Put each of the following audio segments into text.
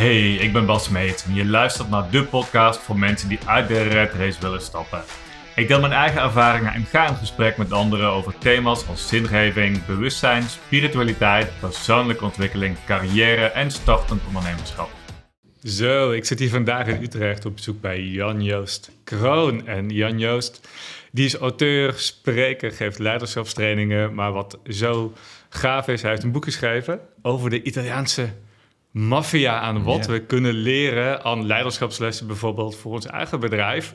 Hey, ik ben Bas Meet en je luistert naar de podcast voor mensen die uit de red race willen stappen. Ik deel mijn eigen ervaringen en ga in gesprek met anderen over thema's als zingeving, bewustzijn, spiritualiteit, persoonlijke ontwikkeling, carrière en startend ondernemerschap. Zo, ik zit hier vandaag in Utrecht op bezoek bij Jan Joost Kroon. En Jan Joost, die is auteur, spreker, geeft leiderschapstrainingen. Maar wat zo gaaf is, hij heeft een boek geschreven over de Italiaanse maffia aan wat we kunnen leren aan leiderschapslessen bijvoorbeeld voor ons eigen bedrijf.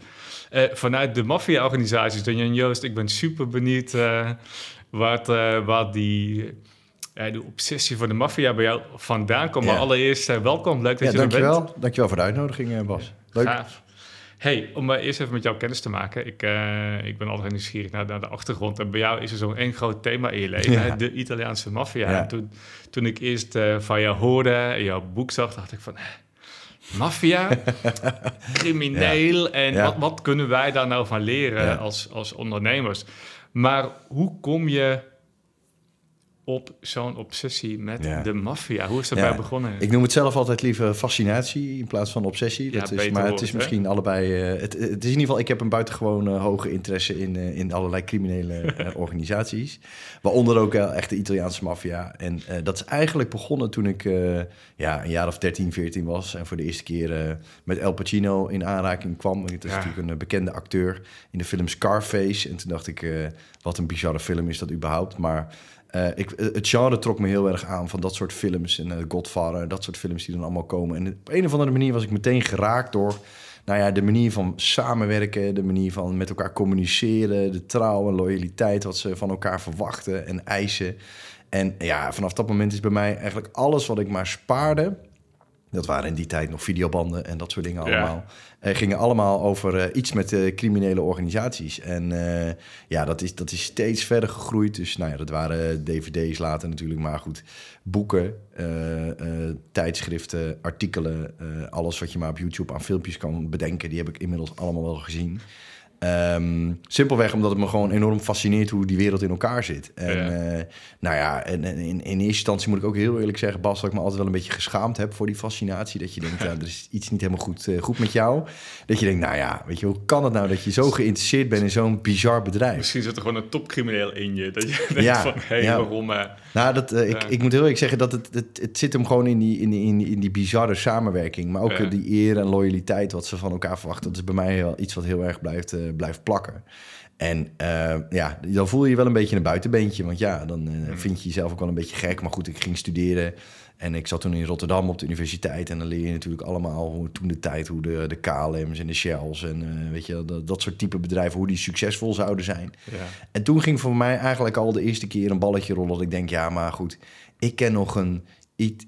Uh, vanuit de maffia-organisaties. Dan Jan Joost, ik ben super benieuwd uh, wat, uh, wat die, de obsessie voor de maffia bij jou vandaan komt. Maar allereerst welkom, leuk dat ja, je er bent. Dankjewel voor de uitnodiging, Bas. Leuk. Gaaf. Hey, om uh, eerst even met jou kennis te maken. Ik, uh, ik ben altijd nieuwsgierig naar, naar, de achtergrond. En bij jou is er zo'n één groot thema in je leven, ja. hè? de Italiaanse maffia. Ja. Toen, toen ik eerst uh, van jou hoorde en jouw boek zag, dacht ik van... Maffia, crimineel. En wat, wat, kunnen wij daar nou van leren als, als ondernemers? Maar hoe kom je op zo'n obsessie met ja. de maffia? Hoe is dat ja. bij begonnen? Ik noem het zelf altijd liever fascinatie in plaats van obsessie. Dat ja, is, maar het is hè? misschien allebei... Uh, het, het, is in ieder geval... Ik heb een buitengewoon uh, hoge interesse in, uh, in allerlei criminele organisaties. Waaronder ook echt de Italiaanse maffia. En dat is eigenlijk begonnen toen ik ja, een jaar of 13, 14 was. En voor de eerste keer met El Pacino in aanraking kwam. Het is natuurlijk een bekende acteur in de film Scarface. En toen dacht ik, wat een bizarre film is dat überhaupt. Maar... Uh, ik, het genre trok me heel erg aan van dat soort films. En uh, Godfather, dat soort films die dan allemaal komen. En op een of andere manier was ik meteen geraakt door... Nou ja, de manier van samenwerken, de manier van met elkaar communiceren... de trouw en loyaliteit, wat ze van elkaar verwachten en eisen. En ja, vanaf dat moment is bij mij eigenlijk alles wat ik maar spaarde... Dat waren in die tijd nog videobanden en dat soort dingen allemaal. Ja. Uh, gingen allemaal over uh, iets met uh, criminele organisaties. En ja, dat is, dat is steeds verder gegroeid. Dus nou ja, dat waren dvd's later natuurlijk. Maar goed, boeken, tijdschriften, artikelen. alles wat je maar op YouTube aan filmpjes kan bedenken. Die heb ik inmiddels allemaal wel gezien. Um, simpelweg omdat het me gewoon enorm fascineert hoe die wereld in elkaar zit. En ja. Uh, nou ja, en, en in, in, eerste instantie moet ik ook heel eerlijk zeggen, Bas, dat ik me altijd wel een beetje geschaamd heb voor die fascinatie. Dat je denkt, ja, er is iets niet helemaal goed, uh, goed met jou. Dat je denkt, nou ja, weet je, hoe kan het nou dat je zo geïnteresseerd bent in zo'n bizar bedrijf? Misschien zit er gewoon een topcrimineel in je. Dat je denkt ja, van, hé, hey, ja. waarom? Uh, nou, dat, ik, ik moet heel eerlijk zeggen dat het, het, het zit hem gewoon in die, in, in, in die bizarre samenwerking. Maar ook die eer en loyaliteit wat ze van elkaar verwachten. Dat is bij mij wel iets wat heel erg blijft, blijft plakken. En uh, ja, dan voel je je wel een beetje een buitenbeentje. Want ja, dan uh, mm. vind je jezelf ook wel een beetje gek. Maar goed, ik ging studeren. En ik zat toen in Rotterdam op de universiteit. En dan leer je natuurlijk allemaal hoe toen de tijd, hoe de, de KLM's en de Shells en uh, weet je, dat, dat soort type bedrijven, hoe die succesvol zouden zijn. Ja. En toen ging voor mij eigenlijk al de eerste keer een balletje rollen. Dat ik denk, ja, maar goed, ik ken nog een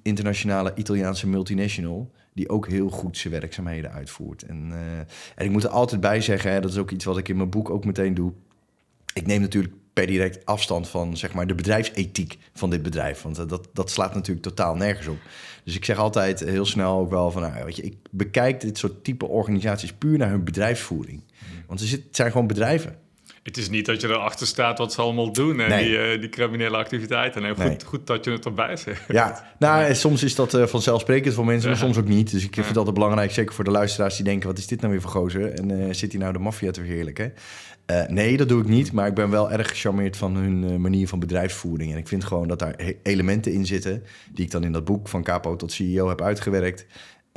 internationale Italiaanse multinational die ook heel goed zijn werkzaamheden uitvoert. En, uh, en ik moet er altijd bij zeggen, hè, dat is ook iets wat ik in mijn boek ook meteen doe. Ik neem natuurlijk per direct afstand van zeg maar, de bedrijfsethiek van dit bedrijf. Want uh, dat, dat slaat natuurlijk totaal nergens op. Dus ik zeg altijd heel snel ook wel van... Nou, weet je, ik bekijk dit soort type organisaties puur naar hun bedrijfsvoering. Want het zijn gewoon bedrijven. Het is niet dat je erachter staat wat ze allemaal doen en nee. die, uh, die criminele activiteiten. En goed, nee. goed dat je het erbij zegt. Ja, nou, nee. soms is dat uh, vanzelfsprekend voor mensen, maar ja. soms ook niet. Dus ik vind het altijd belangrijk, zeker voor de luisteraars die denken... wat is dit nou weer voor gozer? En uh, zit hij nou de maffia te verheerlijken? nee, dat doe ik niet, maar ik ben wel erg gecharmeerd van hun manier van bedrijfsvoering. En ik vind gewoon dat daar elementen in zitten... die ik dan in dat boek van capo tot CEO heb uitgewerkt...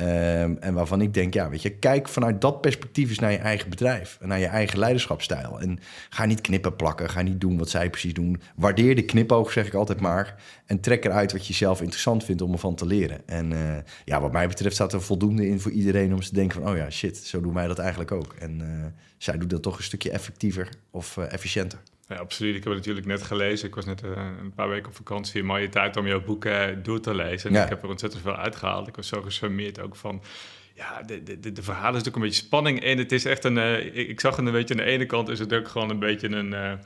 Um, en waarvan ik denk, ja, weet je, kijk vanuit dat perspectief eens naar je eigen bedrijf. En naar je eigen leiderschapsstijl. En ga niet knippen plakken, ga niet doen wat zij precies doen. Waardeer de knipoog, zeg ik altijd maar. En trek eruit wat je zelf interessant vindt om ervan te leren. En uh, ja, wat mij betreft staat er voldoende in voor iedereen om te denken van... oh ja, shit, zo doen wij dat eigenlijk ook. En uh, zij doet dat toch een stukje effectiever of uh, efficiënter. Ja, absoluut. Ik heb het natuurlijk net gelezen. Ik was net uh, een paar weken op vakantie. Een mooie tijd om jouw boek uh, door te lezen. En ja. ik heb er ontzettend veel uitgehaald. Ik was zo gecharmeerd ook van... Ja, de, de, de verhalen is natuurlijk een beetje spanning. En het is echt een... Uh, ik, ik, zag het een beetje aan de ene kant is het ook gewoon een beetje een...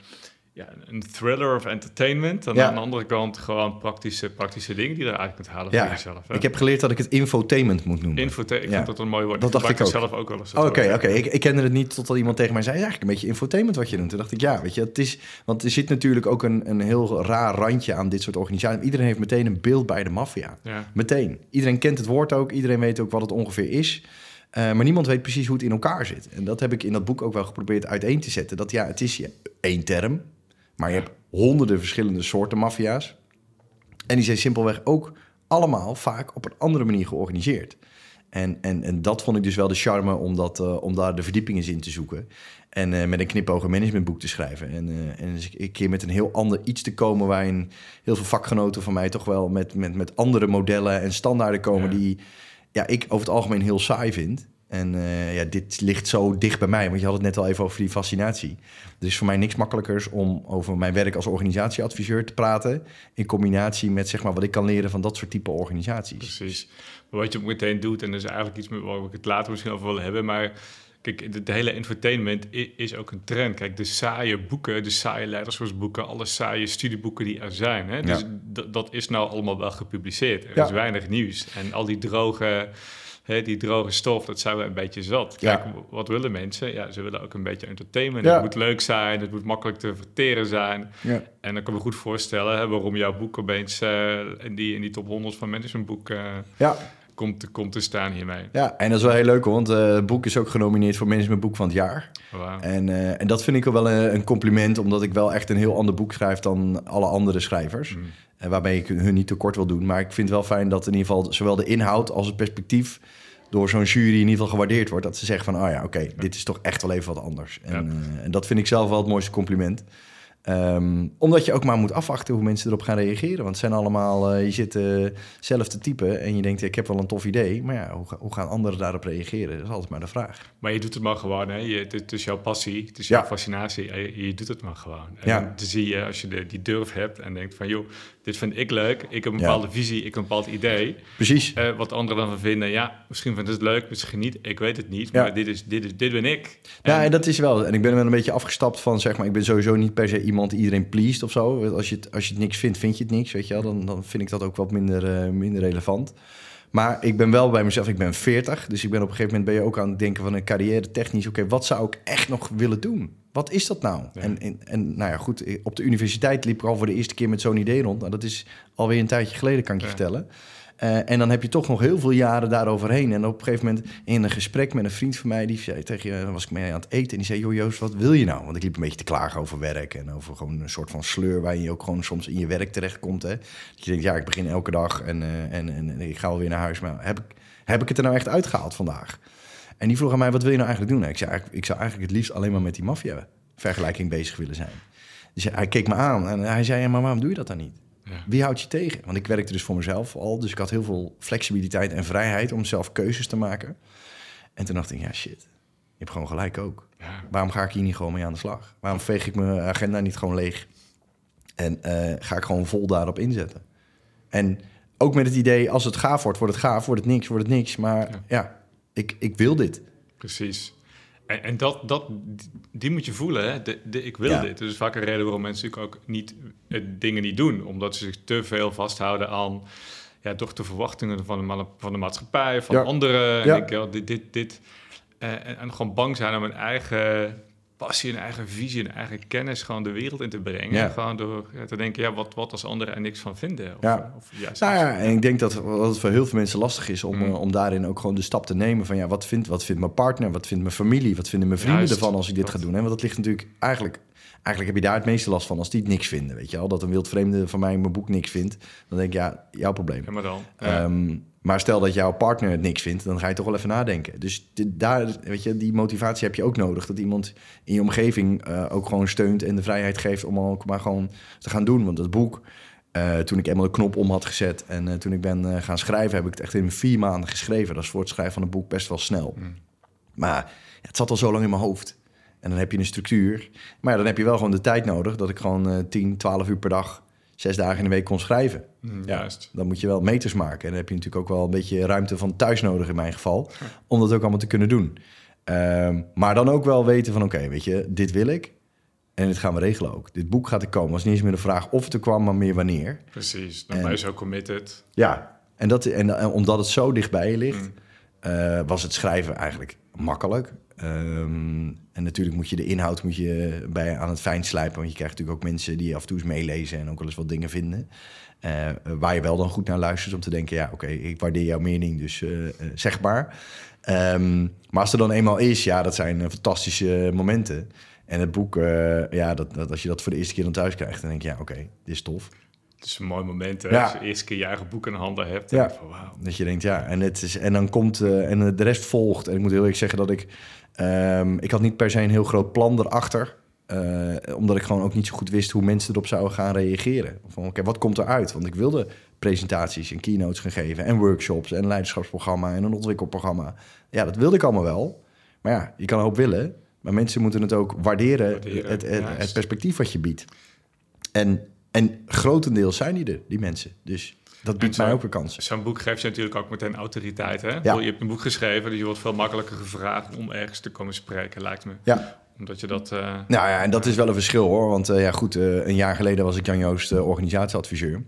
ja, een thriller of entertainment. En Ja. aan de andere kant gewoon praktische, praktische dingen die je er eigenlijk kunt halen Ja, voor jezelf. hè. Ik heb geleerd dat ik het infotainment moet noemen. Infote- ik vind dat een mooi woord. Dat dacht ik ook. zelf ook wel eens. Oh, Oké, oké. Ik, ik kende het niet totdat iemand tegen mij zei... het is eigenlijk een beetje infotainment wat je doet. Toen dacht ik, ja, weet je, het is... Want er zit natuurlijk ook een, een heel raar randje aan dit soort organisaties. Iedereen heeft meteen een beeld bij de maffia. Ja. Meteen. Iedereen kent het woord ook. Iedereen weet ook wat het ongeveer is. Eh, maar niemand weet precies hoe het in elkaar zit. En dat heb ik in dat boek ook wel geprobeerd uiteen te zetten. Dat ja, het is één term. Maar je hebt honderden verschillende soorten maffia's. En die zijn simpelweg ook allemaal vaak op een andere manier georganiseerd. En, en, en dat vond ik dus wel de charme om, dat, eh, om daar de verdieping eens in te zoeken. En eh, met een knipoog een managementboek te schrijven. En, eh, en dus een keer met een heel ander iets te komen... waarin heel veel vakgenoten van mij toch wel met, met, met andere modellen en standaarden komen... Ja. die ja, ik over het algemeen heel saai vind. En eh, ja, dit ligt zo dicht bij mij, want je had het net al even over die fascinatie. Er is voor mij niks makkelijkers om over mijn werk als organisatieadviseur te praten... in combinatie met zeg maar, wat ik kan leren van dat soort type organisaties. Precies. Maar wat je meteen doet, en dat is eigenlijk iets waar ik het later misschien over wil hebben, maar kijk, de, de hele entertainment is ook een trend. Kijk, de saaie boeken, de saaie leiderschapsboeken, alle saaie studieboeken die er zijn, hè, dus Ja. dat is nou allemaal wel gepubliceerd. Er Ja. is weinig nieuws. En al die droge, die droge stof, dat zijn we een beetje zat. Kijk, wat willen mensen? Ja, ze willen ook een beetje entertainment. Ja. Het moet leuk zijn, het moet makkelijk te verteren zijn. Ja. En dan kan ik me goed voorstellen hè, waarom jouw boek opeens eh, in, die, in die top 100 van managementboeken eh Ja, komt, te- komt te staan hiermee. ja, en dat is wel heel leuk want eh, het boek is ook genomineerd voor managementboek van het jaar. Wauw. En, en dat vind ik wel een, een compliment, omdat ik wel echt een heel ander boek schrijf dan alle andere schrijvers. Mm. En waarbij ik hun niet tekort wil doen. Maar ik vind het wel fijn dat in ieder geval zowel de inhoud als het perspectief door zo'n jury in ieder geval gewaardeerd wordt. Dat ze zeggen van, oh ja, oké, dit is toch echt wel even wat anders. En, eh, en dat vind ik zelf wel het mooiste compliment. Ehm, omdat je ook maar moet afwachten hoe mensen erop gaan reageren. Want het zijn allemaal, eh, je zit eh, zelf te typen en je denkt, ik heb wel een tof idee. Maar ja, hoe, hoe gaan anderen daarop reageren? Dat is altijd maar de vraag. Maar je doet het maar gewoon, hè? Je, het, is jouw passie, het is Ja. jouw fascinatie. Je, je doet het maar gewoon. En Ja. dan zie je, als je de, die durf hebt en denkt van... joh, dit vind ik leuk, ik heb een Ja. bepaalde visie, ik heb een bepaald idee. Precies. Eh, wat anderen dan van vinden, ja, misschien vinden ze het leuk, misschien niet. Ik weet het niet, maar dit, is, dit, is, dit ben ik. Ja, En- en dat is wel. En ik ben wel een beetje afgestapt van, zeg maar, ik ben sowieso niet per se iemand iedereen pleased of zo. Als je het, als je het niks vindt, vind je het niks, weet je wel. Dan, dan vind ik dat ook wat minder, eh, minder relevant. Maar ik ben wel bij mezelf, ik ben 40, dus ik ben op een gegeven moment ben je ook aan het denken van een carrière technisch. Oké, wat zou ik echt nog willen doen? Wat is dat nou? Ja. En, en, en nou ja, goed, op de universiteit liep ik al voor de eerste keer met zo'n idee rond. Nou, dat is alweer een tijdje geleden, kan ik je Ja. vertellen. Eh, en dan heb je toch nog heel veel jaren daaroverheen. En op een gegeven moment in een gesprek met een vriend van mij... die zei tegen dan was ik mee aan het eten... en die zei, joh Joost, wat wil je nou? Want ik liep een beetje te klagen over werk... en over gewoon een soort van sleur... waar je ook gewoon soms in je werk terechtkomt. Hè? Dat je denkt, ja, ik begin elke dag en, eh, en, en, ik ga alweer naar huis. Maar heb ik, heb ik het er nou echt uitgehaald vandaag? En die vroeg aan mij, wat wil je nou eigenlijk doen? Ik, zei, ik zou eigenlijk het liefst alleen maar met die maffia vergelijking bezig willen zijn. Dus hij keek me aan en hij zei, ja, maar waarom doe je dat dan niet? Ja. Wie houdt je tegen? Want ik werkte dus voor mezelf al. Dus ik had heel veel flexibiliteit en vrijheid om zelf keuzes te maken. En toen dacht ik, ja shit, je hebt gewoon gelijk ook. Ja. Waarom ga ik hier niet gewoon mee aan de slag? Waarom veeg ik mijn agenda niet gewoon leeg? En eh, ga ik gewoon vol daarop inzetten? En ook met het idee, als het gaaf wordt, wordt het gaaf. Wordt het niks, wordt het niks. Maar Ja. ja, ik, ik wil dit. Precies. En, en dat, dat, die moet je voelen, hè? De, de, ik wil Ja. dit. Dat is vaak een reden waarom mensen natuurlijk ook niet, eh, dingen niet doen. Omdat ze zich te veel vasthouden aan ja, toch de verwachtingen van de, van de maatschappij, van Ja. anderen. En Ja. ja, dit, dit, dit. Eh, en, en gewoon bang zijn om een eigen passie, een eigen visie, een eigen kennis gewoon de wereld in te brengen. Ja. Gewoon door ja, te denken, ja, wat, wat als anderen er niks van vinden? Of, Ja. of juist Nou ja, en ik denk dat, dat het voor heel veel mensen lastig is om, Mm. eh, om daarin ook gewoon de stap te nemen van ja, wat vindt, wat vindt mijn partner, wat vindt mijn familie, wat vinden mijn vrienden Juist, ervan als ik dit dat. ga doen. Hè? Want dat ligt natuurlijk eigenlijk, eigenlijk heb je daar het meeste last van als die het niks vinden, weet je wel. Dat een wildvreemde van mij mijn boek niks vindt, dan denk ik ja, jouw probleem. Ja, maar dan. Ja. Ehm, maar stel dat jouw partner het niks vindt, dan ga je toch wel even nadenken. Dus daar, weet je, die motivatie heb je ook nodig. Dat iemand in je omgeving eh, ook gewoon steunt en de vrijheid geeft om ook maar gewoon te gaan doen. Want dat boek, eh, toen ik eenmaal de knop om had gezet en eh, toen ik ben gaan schrijven, heb ik het echt in vier maanden geschreven. Dat is voor het schrijven van een boek best wel snel. Mm. Maar ja, het zat al zo lang in mijn hoofd. En dan heb je een structuur. Maar ja, dan heb je wel gewoon de tijd nodig dat ik gewoon eh 10, 12 uur per dag, zes dagen in de week kon schrijven. Mm, Ja, Juist. dan moet je wel meters maken. En dan heb je natuurlijk ook wel een beetje ruimte van thuis nodig in mijn geval. Om dat ook allemaal te kunnen doen. Ehm, maar dan ook wel weten van oké, weet je, dit wil ik. En dit gaan we regelen ook. Dit boek gaat er komen. Het was niet eens meer de vraag of het er kwam, maar meer wanneer. Precies, dan En- ben je zo committed. Ja, en, dat, en, en omdat het zo dicht bij je ligt, Mm. eh, was het schrijven eigenlijk makkelijk. Ehm, en natuurlijk moet je de inhoud moet je bij aan het fijn slijpen. Want je krijgt natuurlijk ook mensen die af en toe eens meelezen en ook wel eens wat dingen vinden. Eh, waar je wel dan goed naar luistert om te denken, ja oké, ik waardeer jouw mening, dus eh, eh, zeg maar. Ehm, maar als er dan eenmaal is, ja, dat zijn eh, fantastische momenten. En het boek, eh, ja, dat, dat, als je dat voor de eerste keer dan thuis krijgt, dan denk je, ja oké, dit is tof. Het is een mooi moment, hè? Ja. Als je de eerste keer je eigen boek in handen hebt. Ja. van, wauw. Dat je denkt, ja, en, het is, en dan komt, eh, en de rest volgt. En ik moet heel eerlijk zeggen dat ik, ehm, ik had niet per se een heel groot plan erachter. eh, omdat ik gewoon ook niet zo goed wist hoe mensen erop zouden gaan reageren. Van, oké, wat komt eruit? Want ik wilde presentaties en keynotes gaan geven en workshops en een leiderschapsprogramma en een ontwikkelprogramma. Ja, dat wilde ik allemaal wel. Maar ja, je kan een hoop willen, maar mensen moeten het ook waarderen, Waarderen, het, het, het perspectief wat je biedt. En, en grotendeels zijn die er, die mensen. Dus dat biedt mij ook een kans. Zo'n boek geeft je natuurlijk ook meteen autoriteit, hè? Ja. Je hebt een boek geschreven, dus je wordt veel makkelijker gevraagd om ergens te komen spreken, lijkt me. Ja, Omdat je dat... eh, Nou ja, en dat is wel een verschil hoor. Want eh, ja, goed, eh, een jaar geleden was ik Jan Joost organisatieadviseur.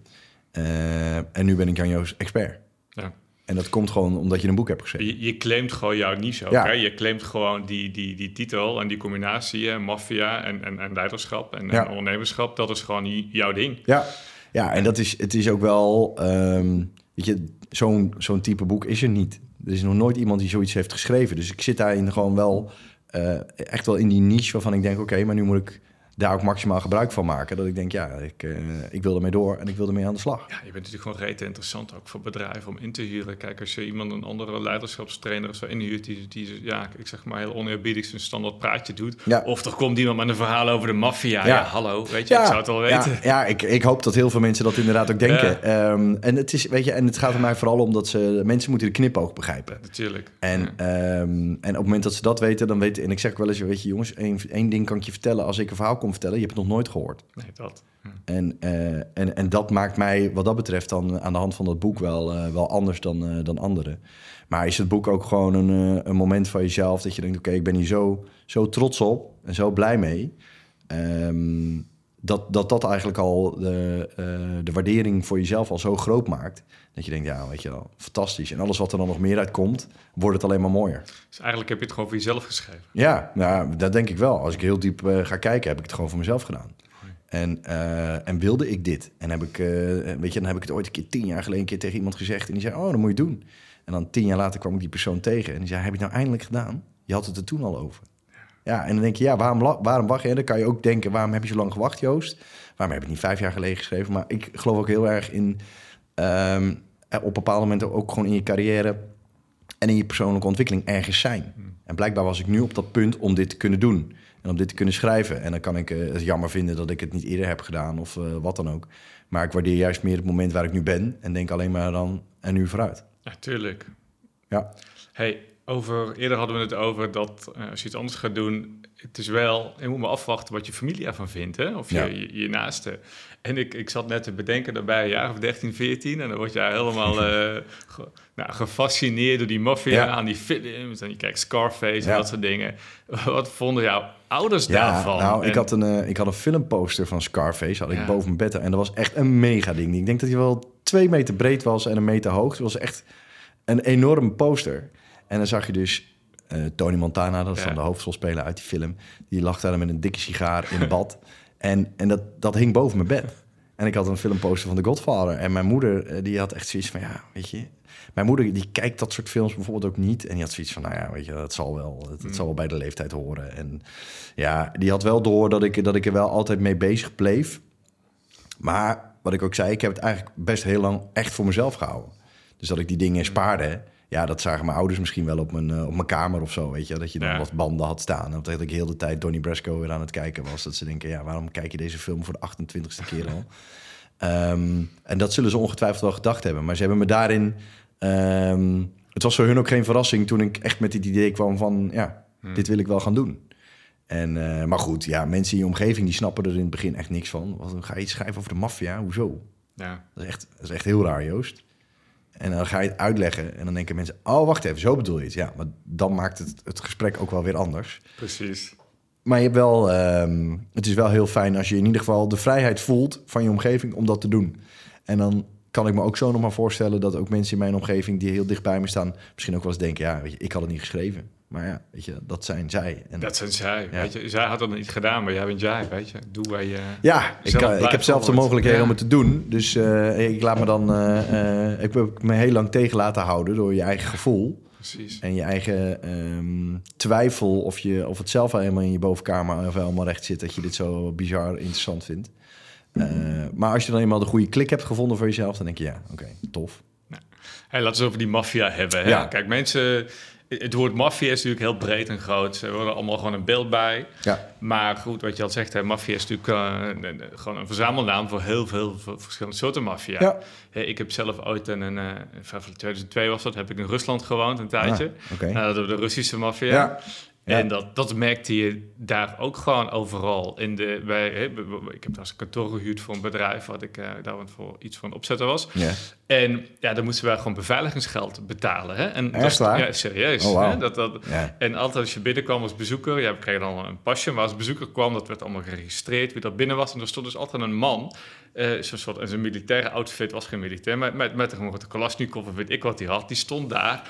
En nu ben ik Jan Joost expert. ja. En dat komt gewoon omdat je een boek hebt geschreven. Je, je claimt gewoon jouw niche ook, Ja. hè? Je claimt gewoon die, die, die titel en die combinatie, maffia en, en, en leiderschap en, Ja. en ondernemerschap. Dat is gewoon jouw ding. Ja, ja en dat is, het is ook wel... ehm, weet je, zo'n zo'n type boek is er niet. Er is nog nooit iemand die zoiets heeft geschreven. Dus ik zit daarin gewoon wel... eh, echt wel in die niche waarvan ik denk... oké, maar nu moet ik daar ook maximaal gebruik van maken. Dat ik denk, ja, ik, eh, ik wil ermee door en ik wil ermee aan de slag. Ja, je bent natuurlijk gewoon rete interessant ook voor bedrijven om in te huren. Kijk, als je iemand een andere leiderschapstrainer of zo inhuurt, die, die ja, ik zeg maar heel oneerbiedig zijn standaard praatje doet. Ja. Of er komt iemand met een verhaal over de maffia. Ja. Ja. hallo, weet je, ik zou het wel weten. Ja, ja ik, ik hoop dat heel veel mensen dat inderdaad ook denken. Ehm, en, het is, weet je, en het gaat er mij vooral om dat ze, mensen moeten de knipoog begrijpen. Natuurlijk. En, Ja. ehm, en op het moment dat ze dat weten, dan weten... En ik zeg ook wel eens, weet je jongens, één, één ding kan ik je vertellen. Als ik een verhaal kom vertellen, je hebt het nog nooit gehoord. Nee, dat. Ja. En, eh, en, en dat maakt mij wat dat betreft dan aan de hand van dat boek wel, eh, wel anders dan, eh, dan anderen. Maar is het boek ook gewoon een, een moment van jezelf dat je denkt, oké, ik ben hier zo, zo trots op en zo blij mee. Ehm, dat, dat dat eigenlijk al de, eh, de waardering voor jezelf al zo groot maakt. Dat je denkt, ja, weet je wel, fantastisch. En alles wat er dan nog meer uitkomt, wordt het alleen maar mooier. Dus eigenlijk heb je het gewoon voor jezelf geschreven. Ja, nou, dat denk ik wel. Als ik heel diep eh, ga kijken, heb ik het gewoon voor mezelf gedaan. En, eh, en wilde ik dit? En heb ik, weet je, dan heb ik het ooit een keer tien jaar geleden een keer tegen iemand gezegd. En die zei, oh, dat moet je doen. En dan tien jaar later kwam ik die persoon tegen. En die zei, heb je het nou eindelijk gedaan? Je had het er toen al over. Ja, en dan denk je, ja, waarom, waarom wacht je? En dan kan je ook denken, waarom heb je zo lang gewacht, Joost? Waarom heb het niet vijf jaar geleden geschreven? Maar ik geloof ook heel erg in, ehm, er op bepaalde momenten ook gewoon in je carrière en in je persoonlijke ontwikkeling ergens zijn. En blijkbaar was ik nu op dat punt om dit te kunnen doen. En om dit te kunnen schrijven. En dan kan ik eh, het jammer vinden dat ik het niet eerder heb gedaan of eh, wat dan ook. Maar ik waardeer juist meer het moment waar ik nu ben. En denk alleen maar dan en nu vooruit. Ja, tuurlijk. Ja, Hey, over, eerder hadden we het over dat eh, als je iets anders gaat doen, het is wel, je moet maar afwachten wat je familie ervan vindt, hè? of je, Ja. je, je naaste. En ik, ik zat net te bedenken daarbij, een jaar of 13, 14, en dan word je helemaal eh, ge- nou, gefascineerd door die maffia, Ja. aan die films, en je kijkt Scarface en dat soort dingen. Wat vonden jouw ouders daarvan? nou, ik had, een, eh, ik had een filmposter van Scarface had ik boven mijn bed. En dat was echt een mega ding. Ik denk dat hij wel twee meter breed was en een meter hoog. Het was echt een enorme poster. En dan zag je dus eh, Tony Montana, dat is dan de hoofdrolspeler uit die film. Die lag daar met een dikke sigaar in bad. en en dat, dat hing boven mijn bed. En ik had een filmposter van The Godfather. En mijn moeder, eh, die had echt zoiets van, ja, weet je... Mijn moeder, die kijkt dat soort films bijvoorbeeld ook niet. En die had zoiets van, nou ja, weet je, dat zal wel. Het, het zal wel bij de leeftijd horen. En ja, die had wel door dat ik, dat ik er wel altijd mee bezig bleef. Maar wat ik ook zei, ik heb het eigenlijk best heel lang echt voor mezelf gehouden. Dus dat ik die dingen spaarde. Ja, dat zagen mijn ouders misschien wel op mijn, eh, op mijn kamer of zo, weet je. Dat je dan Ja. wat banden had staan. En dat ik heel de tijd Donnie Brasco weer aan het kijken was. Dat ze denken, ja, waarom kijk je deze film voor de 28ste keer al? Ehm, en dat zullen ze ongetwijfeld wel gedacht hebben. Maar ze hebben me daarin... ehm, het was voor hun ook geen verrassing toen ik echt met het idee kwam van... ja, dit wil ik wel gaan doen. En, eh, maar goed, ja, mensen in je omgeving die snappen er in het begin echt niks van. Wat, ga je iets schrijven over de maffia? Hoezo? ja. Dat is, echt, dat is echt heel raar, Joost. En dan ga je het uitleggen en dan denken mensen... oh, wacht even, zo bedoel je het. Ja, maar dan maakt het, het gesprek ook wel weer anders. Precies. maar je hebt wel, ehm, het is wel heel fijn als je in ieder geval de vrijheid voelt van je omgeving om dat te doen. En dan kan ik me ook zo nog maar voorstellen dat ook mensen in mijn omgeving die heel dicht bij me staan, misschien ook wel eens denken, ja, weet je, ik had het niet geschreven. Maar ja, weet je, dat zijn zij. En, dat zijn zij. Weet je, zij had dat niet gedaan, maar jij bent jij, weet je. Doe waar je. Ja, ik, kan, ik heb zelf de mogelijkheden om het te doen. Dus uh, ik laat me dan. Uh, uh, ik heb me heel lang tegen laten houden door je eigen gevoel. Precies. En je eigen um, twijfel of, je, of het zelf helemaal in je bovenkamer of helemaal recht zit dat je dit zo bizar interessant vindt. maar als je dan eenmaal de goede klik hebt gevonden voor jezelf, dan denk je ja, oké, tof. Nou, hey, laten we over die maffia hebben. Hè? Ja. Kijk, mensen het woord maffia is natuurlijk heel breed en groot. Ze worden allemaal gewoon een beeld bij. Ja. Maar goed, wat je al zegt, maffia is natuurlijk uh, gewoon een verzamelnaam voor heel veel verschillende soorten maffia. Ja. ik heb zelf ooit in, uh, in 2002 was dat, heb ik in Rusland gewoond een tijdje. Ah, okay. uh, de Russische maffia. Ja. En dat, dat merkte je daar ook gewoon overal. In de, bij, ik heb daar een kantoor gehuurd voor een bedrijf... wat ik uh, daar voor iets van opzetten was. En ja, dan moesten wij gewoon beveiligingsgeld betalen. Hè? En Echt dat, Ja, serieus. Oh, wow. hè? Dat, dat, Ja. En altijd als je binnenkwam als bezoeker... Ja, we kregen dan een pasje, maar als bezoeker kwam... dat werd allemaal geregistreerd, wie dat binnen was. En er stond dus altijd een man... Uh, zo'n soort, en zijn militaire outfit was geen militair... maar met, met, een Kalashnikov of weet ik wat hij had... die stond daar...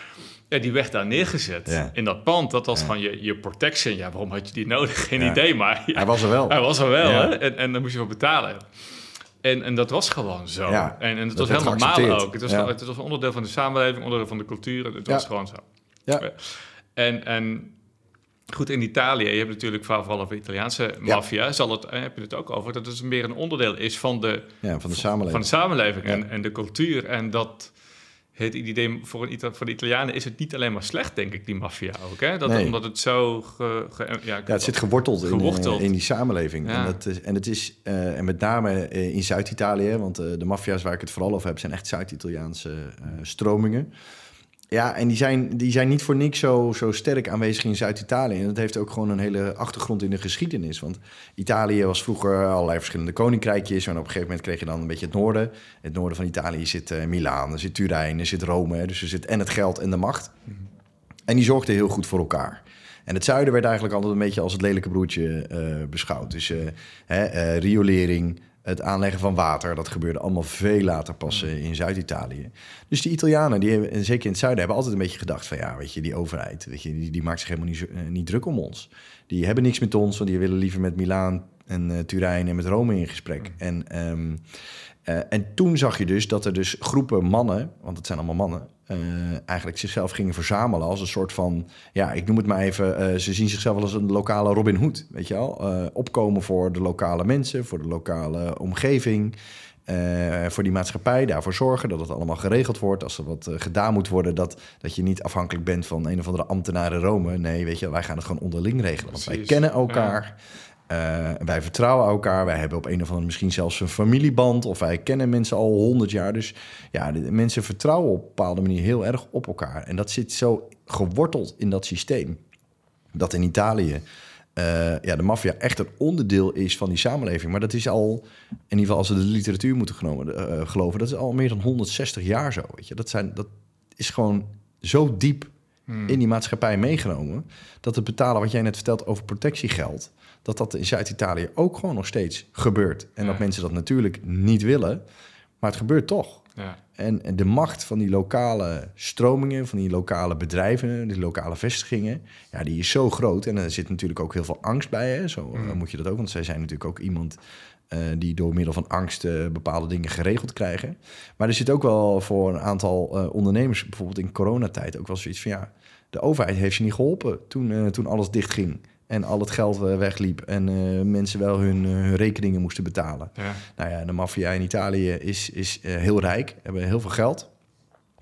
Ja, die werd daar neergezet Ja. in dat pand. Dat was Ja. gewoon je, je protection. Ja, waarom had je die nodig? Geen idee, maar Hij was er wel. hij was er wel. Hè? En, en dan moest je voor betalen. En, en dat was gewoon zo. Ja, en, en het dat was heel normaal ook. Het was, Ja. het was een onderdeel van de samenleving, onderdeel van de cultuur. Het Ja. was gewoon zo. Ja. En, en goed, in Italië, je hebt natuurlijk vooral over Italiaanse maffia, zal het, eh, heb je het ook over, dat het meer een onderdeel is van de, Ja, van de samenleving. van de samenleving en, en de cultuur. En dat het idee voor, een Ita- voor de Italianen is het niet alleen maar slecht, denk ik, die maffia ook. Hè? Dat, Nee. Omdat het zo... Ge, ge- ja, Ja, het zit geworteld, In, Geworteld. eh, in die samenleving. Ja. En, dat is, en het is, eh, en met name eh, in Zuid-Italië, want de maffia's waar ik het vooral over heb, zijn echt Zuid-Italiaanse stromingen. Ja, en die zijn, die zijn niet voor niks zo, zo sterk aanwezig in Zuid-Italië. En dat heeft ook gewoon een hele achtergrond in de geschiedenis. Want Italië was vroeger allerlei verschillende koninkrijkjes. En op een gegeven moment kreeg je dan een beetje het noorden. In het noorden van Italië zit eh Milaan, er zit Turijn, er zit Rome. Dus er zit en het geld en de macht. En die zorgden heel goed voor elkaar. En het zuiden werd eigenlijk altijd een beetje als het lelijke broertje eh, beschouwd. Dus eh, hè, riolering, het aanleggen van water, dat gebeurde allemaal veel later pas eh, in Zuid-Italië. Dus die Italianen, die hebben, en zeker in het zuiden, hebben altijd een beetje gedacht van ja, weet je, die overheid, weet je, die, die maakt zich helemaal niet, eh, niet druk om ons. Die hebben niks met ons, want die willen liever met Milaan en eh, Turijn en met Rome in gesprek. En, ehm, eh, en toen zag je dus dat er dus groepen mannen, want het zijn allemaal mannen, eh, eigenlijk zichzelf gingen verzamelen als een soort van, ja, ik noem het maar even, eh, ze zien zichzelf wel als een lokale Robin Hood, weet je wel? Eh, opkomen voor de lokale mensen, voor de lokale omgeving, voor die maatschappij, daarvoor zorgen dat het allemaal geregeld wordt. Als er wat gedaan moet worden, dat, dat je niet afhankelijk bent van een of andere ambtenaar in Rome. Nee, weet je, wij gaan het gewoon onderling regelen. Want wij kennen ja. Eh, wij vertrouwen elkaar. Wij hebben op een of andere misschien zelfs een familieband. Of wij kennen mensen al honderd jaar. Dus ja, de, mensen vertrouwen op een bepaalde manier heel erg op elkaar. En dat zit zo geworteld in dat systeem. Dat in Italië eh, ja, de maffia echt een onderdeel is van die samenleving. Maar dat is al, in ieder geval als we de literatuur moeten genomen, eh, geloven, dat is al meer dan 160 jaar zo. Weet je? Dat, zijn, dat is gewoon zo diep in die maatschappij meegenomen. Dat het betalen wat jij net vertelt over protectiegeld, dat dat in Zuid-Italië ook gewoon nog steeds gebeurt. En Ja. dat mensen dat natuurlijk niet willen, maar het gebeurt toch. Ja. En en de macht van die lokale stromingen, van die lokale bedrijven, die lokale vestigingen, ja, die is zo groot. En er zit natuurlijk ook heel veel angst bij. Hè? Zo eh, moet je dat ook, want zij zijn natuurlijk ook iemand eh, die door middel van angst eh, bepaalde dingen geregeld krijgen. Maar er zit ook wel voor een aantal ondernemers, bijvoorbeeld in coronatijd, ook wel zoiets van ja, de overheid heeft je niet geholpen toen, toen alles dichtging. En al het geld eh, wegliep en eh, mensen wel hun, eh, hun rekeningen moesten betalen. Ja. Nou ja, de maffia in Italië is, is heel rijk, hebben heel veel geld.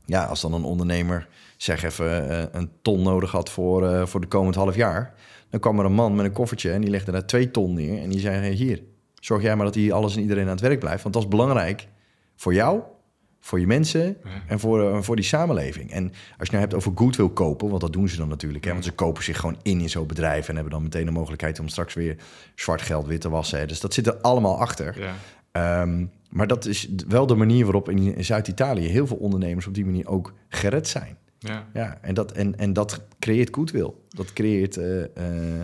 Ja, als dan een ondernemer zeg even een ton nodig had voor, voor de komend half jaar, dan kwam er een man met een koffertje en die legde daar twee ton neer en die zei: hey, hier, zorg jij maar dat hier alles en iedereen aan het werk blijft, want dat is belangrijk voor jou, voor je mensen en voor, eh, voor die samenleving. En als je nou hebt over goodwill kopen, want dat doen ze dan natuurlijk, hè, want ze kopen zich gewoon in in zo'n bedrijf en hebben dan meteen de mogelijkheid om straks weer zwart geld wit te wassen. hè. Dus dat zit er allemaal achter. Ja. Ehm, maar dat is wel de manier waarop in in Zuid-Italië heel veel ondernemers op die manier ook gered zijn. Ja. ja en, dat, en, en dat creëert goodwill. Dat creëert uh, uh,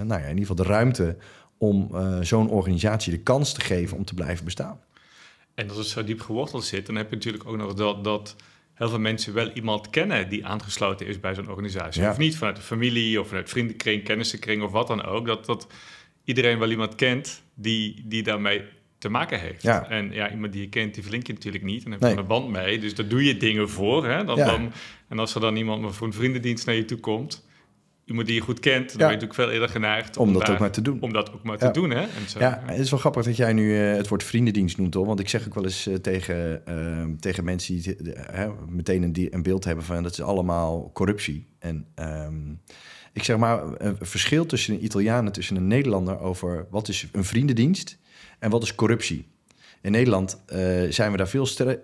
nou ja, in ieder geval de ruimte om uh, zo'n organisatie de kans te geven om te blijven bestaan. En als het zo diep geworteld zit, dan heb je natuurlijk ook nog dat, dat heel veel mensen wel iemand kennen die aangesloten is bij zo'n organisatie. Of niet vanuit de familie of vanuit vriendenkring, kennissenkring of wat dan ook. Dat, dat iedereen wel iemand kent die, die daarmee te maken heeft. Ja. En ja, iemand die je kent, die verlink je natuurlijk niet. En heb je nee. een band mee. Dus daar doe je dingen voor. Hè? Dat dan, en als er dan iemand voor een vriendendienst naar je toe komt iemand die je goed kent, dan ben je natuurlijk veel eerder geneigd om, dat ook maar te doen. Om dat ook maar te doen. Hè? En zo. Ja, het is wel grappig dat jij nu uh, het woord vriendendienst noemt, hoor. Want ik zeg ook wel eens uh, tegen, uh, tegen mensen die meteen een, een, beeld hebben van dat is allemaal corruptie. En um, ik zeg maar, een verschil tussen een Italiaan en tussen een Nederlander over wat is een vriendendienst en wat is corruptie. In Nederland zijn we daar veel ster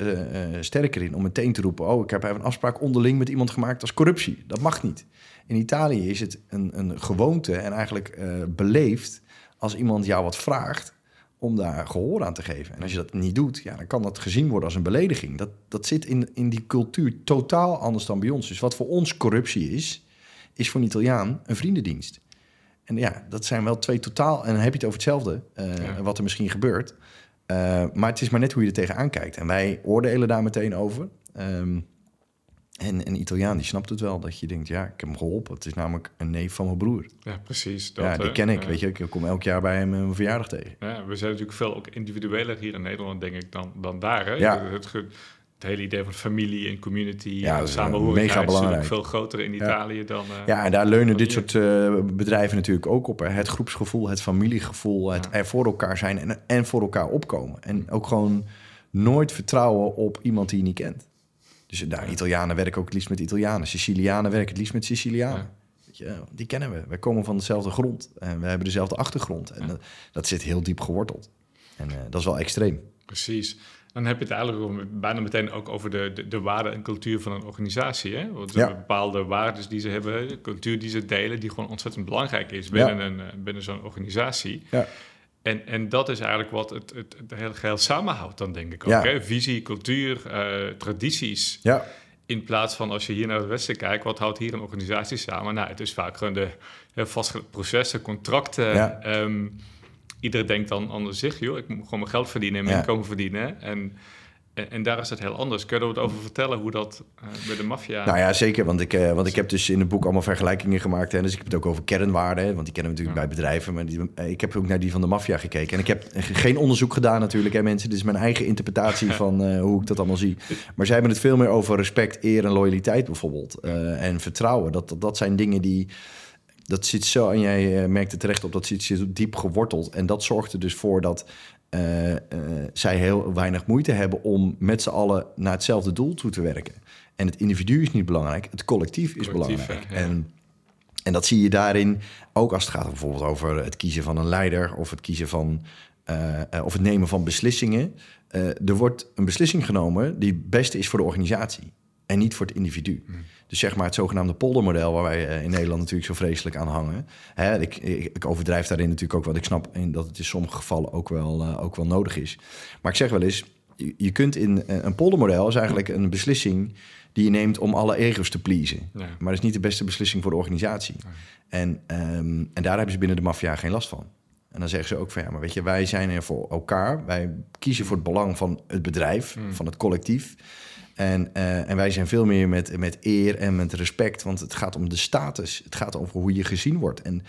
sterker in om meteen te roepen: Oh, ik heb even een afspraak onderling met iemand gemaakt als corruptie. Dat mag niet. In Italië is het een, een gewoonte en eigenlijk uh, beleefd als iemand jou wat vraagt om daar gehoor aan te geven. En als je dat niet doet, ja, dan kan dat gezien worden als een belediging. Dat, dat zit in, in die cultuur totaal anders dan bij ons. Dus wat voor ons corruptie is, is voor een Italiaan een vriendendienst. En ja, dat zijn wel twee totaal... En dan heb je het over hetzelfde, uh, wat er misschien gebeurt. Uh, maar het is maar net hoe je er tegenaan kijkt. En wij oordelen daar meteen over. Um, en een Italiaan die snapt het wel, dat je denkt, ja, ik heb hem geholpen. Het is namelijk een neef van mijn broer. Ja, precies. Dat, ja, die ken ik, weet je. Ik kom elk jaar bij hem een verjaardag tegen. Ja, we zijn natuurlijk veel ook individueler hier in Nederland, denk ik, dan, dan daar. Hè? Ja. Het, het, hele idee van familie en community ja, en samenhorigheid mega belangrijk. is veel groter in Italië dan... Uh, ja, en daar leunen dit soort uh, bedrijven natuurlijk ook op. Hè. Het groepsgevoel, het familiegevoel, het er voor elkaar zijn en, en voor elkaar opkomen. En ook gewoon nooit vertrouwen op iemand die je niet kent. Dus daar, Italianen werken ook het liefst met Italianen. Sicilianen werken het liefst met Sicilianen. Je, die kennen we. Wij komen van dezelfde grond. En we hebben dezelfde achtergrond. En dat, dat, zit heel diep geworteld. En uh, dat is wel extreem. Precies. Dan heb je het eigenlijk bijna meteen ook over de, de, de waarde en cultuur van een organisatie. Hè? Want ja. bepaalde waarden die ze hebben, de cultuur die ze delen, die gewoon ontzettend belangrijk is binnen, een, eh, binnen zo'n organisatie. Ja. En, en dat is eigenlijk wat het, het, het hele geheel samenhoudt dan, denk ik ook. Hè? Visie, cultuur, uh, tradities. Ja. In plaats van als je hier naar het Westen kijkt, wat houdt hier een organisatie samen? Nou, het is vaak gewoon de vastgelegde processen, contracten. Ja. Um, iedereen denkt dan aan zich, joh, ik moet gewoon mijn geld verdienen en mijn inkomen verdienen. En en, daar is het heel anders. Kun je er wat over vertellen hoe dat uh, bij de maffia... Nou ja, zeker. Want ik, uh, want ik heb dus in het boek allemaal vergelijkingen gemaakt. Hè, dus ik heb het ook over kernwaarden. Want die kennen we natuurlijk bij bedrijven. Maar die, uh, ik heb ook naar die van de maffia gekeken. En ik heb geen onderzoek gedaan natuurlijk, hè, mensen. Dit is mijn eigen interpretatie van hoe ik dat allemaal zie. Maar zij hebben het veel meer over respect, eer en loyaliteit bijvoorbeeld. en vertrouwen. Dat, dat, dat zijn dingen die dat zit zo, en jij merkt het terecht op, dat zit zo diep geworteld. En dat zorgt er dus voor dat uh, zij heel weinig moeite hebben om met z'n allen naar hetzelfde doel toe te werken. En het individu is niet belangrijk, het collectief is belangrijk. En, en dat zie je daarin ook als het gaat bijvoorbeeld over het kiezen van een leider of het kiezen van uh, of het nemen van beslissingen. er wordt een beslissing genomen die het beste is voor de organisatie en niet voor het individu. Hmm. Dus zeg maar het zogenaamde poldermodel, waar wij eh, in Nederland natuurlijk zo vreselijk aan hangen. Hè, ik, ik, overdrijf daarin natuurlijk ook, wat ik snap in dat het in sommige gevallen ook wel, uh, ook wel nodig is. Maar ik zeg wel eens, je, kunt in uh, een poldermodel is eigenlijk een beslissing die je neemt om alle ego's te pleasen. Maar dat is niet de beste beslissing voor de organisatie. En, um, en daar hebben ze binnen de maffia geen last van. En dan zeggen ze ook van ja, maar weet je, wij zijn er voor elkaar. Wij kiezen voor het belang van het bedrijf, mm. van het collectief. En, uh, en wij zijn veel meer met, met eer en met respect, want het gaat om de status. Het gaat over hoe je gezien wordt. En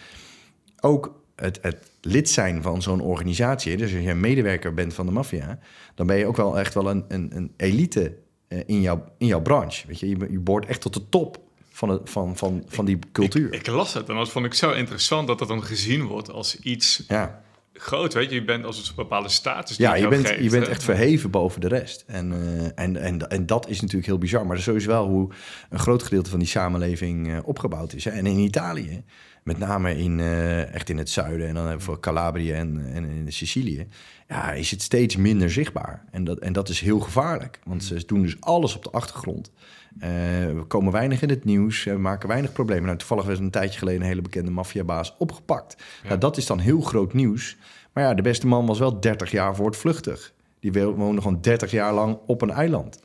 ook het, het lid zijn van zo'n organisatie, dus als je een medewerker bent van de maffia, dan ben je ook wel echt wel een, een, een elite uh, in, jouw, in jouw branche. Weet je? Je, je behoort echt tot de top van, het, van, van, van die cultuur. Ik, ik, las het en dat vond ik zo interessant dat dat dan gezien wordt als iets ja groot, weet je. Je bent als een bepaalde status Ja, je, bent, je bent echt verheven boven de rest. En, uh, en, en, en dat is natuurlijk heel bizar. Maar dat is wel hoe een groot gedeelte van die samenleving uh, opgebouwd is. Hè. En in Italië, met name in, uh, echt in het zuiden... en dan hebben we Calabrië en, en in Sicilië... ja, is het steeds minder zichtbaar. En dat, en dat is heel gevaarlijk. Want ze doen dus alles op de achtergrond. We komen weinig in het nieuws, we maken weinig problemen. Nou, toevallig was een tijdje geleden een hele bekende maffiabaas opgepakt. Ja. Nou, dat is dan heel groot nieuws... Maar ja, de beste man was wel 30 jaar voortvluchtig. Die woonde gewoon 30 jaar lang op een eiland.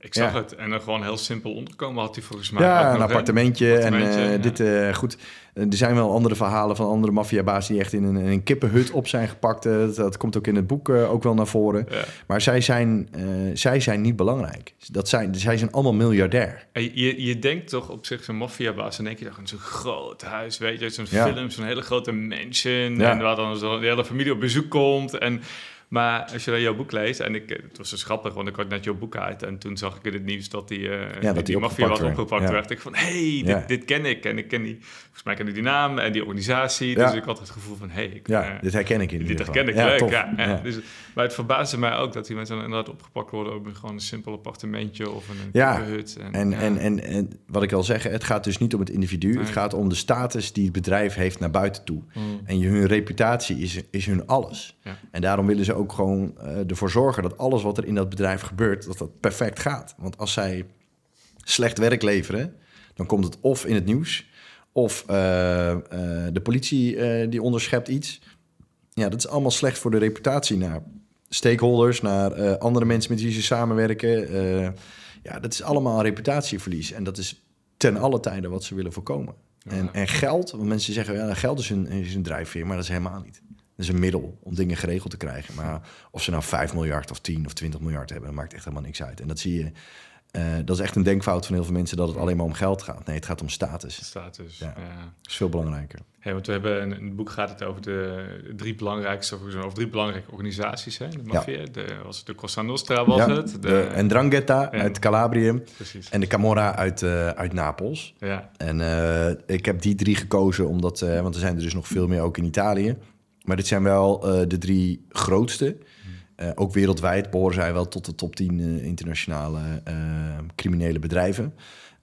Ik zag het. En dan gewoon heel simpel onderkomen had hij volgens mij. Ja, een appartementje. En eh, ja. dit, eh, goed, eh, er zijn wel andere verhalen van andere maffiabaas die echt in een, in een kippenhut op zijn gepakt. Dat, dat komt ook in het boek ook wel naar voren. Ja. Maar zij zijn, zij zijn niet belangrijk. Dat zijn, zij zijn allemaal miljardair. Je, je denkt toch op zich zo'n maffiabaas, dan denk je toch zo'n groot huis, weet je, zo'n film, zo'n hele grote mansion, Ja. en waar dan zo de hele familie op bezoek komt. En, maar als je dan jouw boek leest, en ik, het was dus grappig, want ik had net jouw boek uit, en toen zag ik in het nieuws dat die, eh dat die, die maffia was opgepakt Ja. werd. Ik van, hey, dit, Ja. dit ken ik, en ik ken die, volgens mij ken ik die naam en die organisatie, Ja. dus ik had het gevoel van, hey, ik, Ja, eh, dit herken ik in dit ieder geval. herken ik, Ja, leuk. Ja, ja. Ja. Dus, maar het verbaasde mij ook dat die mensen dan inderdaad opgepakt worden op een, gewoon een simpel appartementje of een, Ja, kippenhut. En, En, ja. en, en, en wat ik al zeg, het gaat dus niet om het individu. Nee. Het gaat om de status die het bedrijf heeft naar buiten toe. Mm. En hun reputatie is, is hun alles. Ja. En daarom willen ze ook gewoon eh, ervoor zorgen dat alles wat er in dat bedrijf gebeurt, dat dat perfect gaat. Want als zij slecht werk leveren, dan komt het of in het nieuws, of eh, eh, de politie die onderschept iets. Ja, dat is allemaal slecht voor de reputatie naar stakeholders, naar andere mensen met wie ze samenwerken. Ja, dat is allemaal reputatieverlies. En dat is ten alle tijde wat ze willen voorkomen. En, en geld, want mensen zeggen, ja, geld is een, is een drijfveer, maar dat is helemaal niet. Is een middel om dingen geregeld te krijgen. Maar of ze nou 5 miljard of 10 of 20 miljard hebben, maakt echt helemaal niks uit. En dat zie je, eh, dat is echt een denkfout van heel veel mensen, dat het alleen maar om geld gaat. Nee, het gaat om status. status. Ja. Ja. Dat is veel belangrijker. Hey, want we hebben het boek gaat het over de drie belangrijkste, of over drie belangrijke organisaties. Hè? De maffia, de, was het de Cosa Nostra was Ja, het. de Ndrangheta en- uit Calabrië precies. en de Camorra uit, eh, uit Napels. Ja, En eh, ik heb die drie gekozen, omdat, want er zijn er dus nog veel meer ook in Italië. Maar dit zijn wel eh, de drie grootste. Eh, ook wereldwijd behoren zij wel tot de top 10 eh, internationale criminele bedrijven.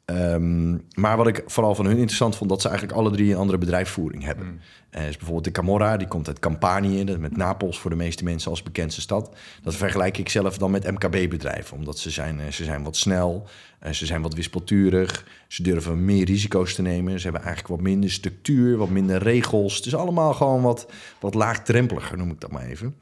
Ehm, maar wat ik vooral van hun interessant vond, dat ze eigenlijk alle drie een andere bedrijfsvoering hebben. Mm. Eh, dus bijvoorbeeld de Camorra, die komt uit Campanië, met Napels voor de meeste mensen als bekendste stad. Dat vergelijk ik zelf dan met MKB-bedrijven, omdat ze zijn, eh, ze zijn wat snel, eh, ze zijn wat wispelturig, ze durven meer risico's te nemen, ze hebben eigenlijk wat minder structuur, wat minder regels. Het is allemaal gewoon wat, wat laagdrempeliger, noem ik dat maar even.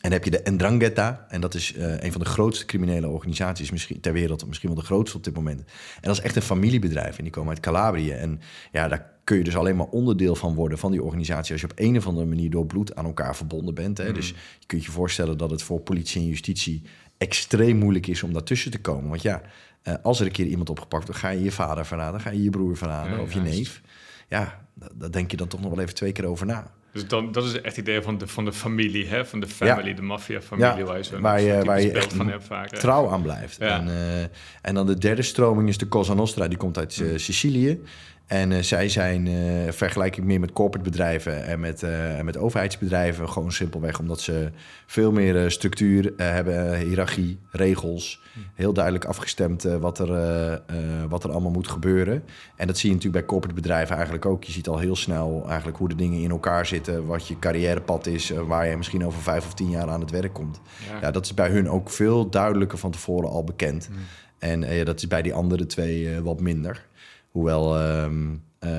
En dan heb je de Ndrangheta, en dat is eh, een van de grootste criminele organisaties misschien, ter wereld, misschien wel de grootste op dit moment. En dat is echt een familiebedrijf en die komen uit Calabrië. En ja, daar kun je dus alleen maar onderdeel van worden van die organisatie als je op een of andere manier door bloed aan elkaar verbonden bent. Hè. Dus je kunt je voorstellen dat het voor politie en justitie extreem moeilijk is om daartussen te komen. Want ja, eh, als er een keer iemand opgepakt wordt, ga je je vader verraden, ga je je broer verraden Ja, of je neef. Ja, da- daar denk je dan toch nog wel even twee keer over na. Dus dan, dat is echt het idee van de, van de familie, hè? van de family, de maffia-familie, Ja, waar je zo'n waar je- typisch waar je beeld van hebt vaak. hè. trouw aan blijft. Ja. En, eh, en dan de derde stroming is de Cosa Nostra, die komt uit eh, Sicilië. En eh, zij zijn, eh vergelijk ik meer met corporate bedrijven en met, eh, en met overheidsbedrijven, gewoon simpelweg omdat ze veel meer structuur hebben, hiërarchie, regels. Heel duidelijk afgestemd wat, er, wat er allemaal moet gebeuren. En dat zie je natuurlijk bij corporate bedrijven eigenlijk ook. Je ziet al heel snel eigenlijk hoe de dingen in elkaar zitten, wat je carrièrepad is, waar je misschien over vijf of tien jaar aan het werk komt. Ja. Ja, dat is bij hun ook veel duidelijker van tevoren al bekend. En eh, ja, dat is bij die andere twee wat minder. Hoewel ehm, eh,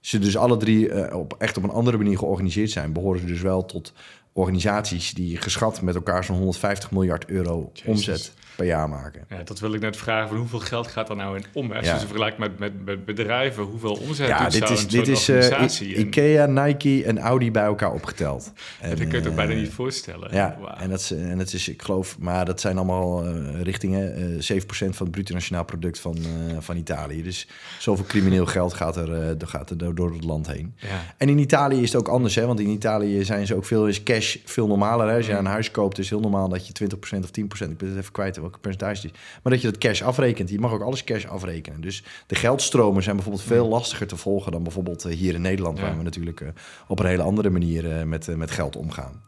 ze dus alle drie eh, op, echt op een andere manier georganiseerd zijn, behoren ze dus wel tot organisaties die geschat met elkaar zo'n 150 miljard euro Jezus. omzet per jaar maken. Ja, dat wil ik net vragen, van hoeveel geld gaat er nou in om? Als je vergelijkt met, met, met bedrijven, hoeveel omzet Ja, doet dit is, dit is eh, Ikea, Nike en Audi bij elkaar opgeteld. En, dat kun je het ook eh, bijna niet voorstellen. Ja, en, dat is, en dat is, ik geloof, maar dat zijn allemaal eh, richtingen. eh 7% van het bruto nationaal product van, eh, van Italië. Dus zoveel crimineel geld gaat er, eh, gaat er door- door het land heen. Ja. En in Italië is het ook anders, hè? want in Italië zijn ze ook veel, is cash veel normaler. Hè? Als je Mm. een huis koopt, is het heel normaal dat je 20% of 10%, ik ben het even kwijt welke percentage het is, maar dat je dat cash afrekent. Je mag ook alles cash afrekenen. Dus de geldstromen zijn bijvoorbeeld veel lastiger te volgen dan bijvoorbeeld eh, hier in Nederland. Ja. waar we natuurlijk eh, op een hele andere manier eh, met, met geld omgaan.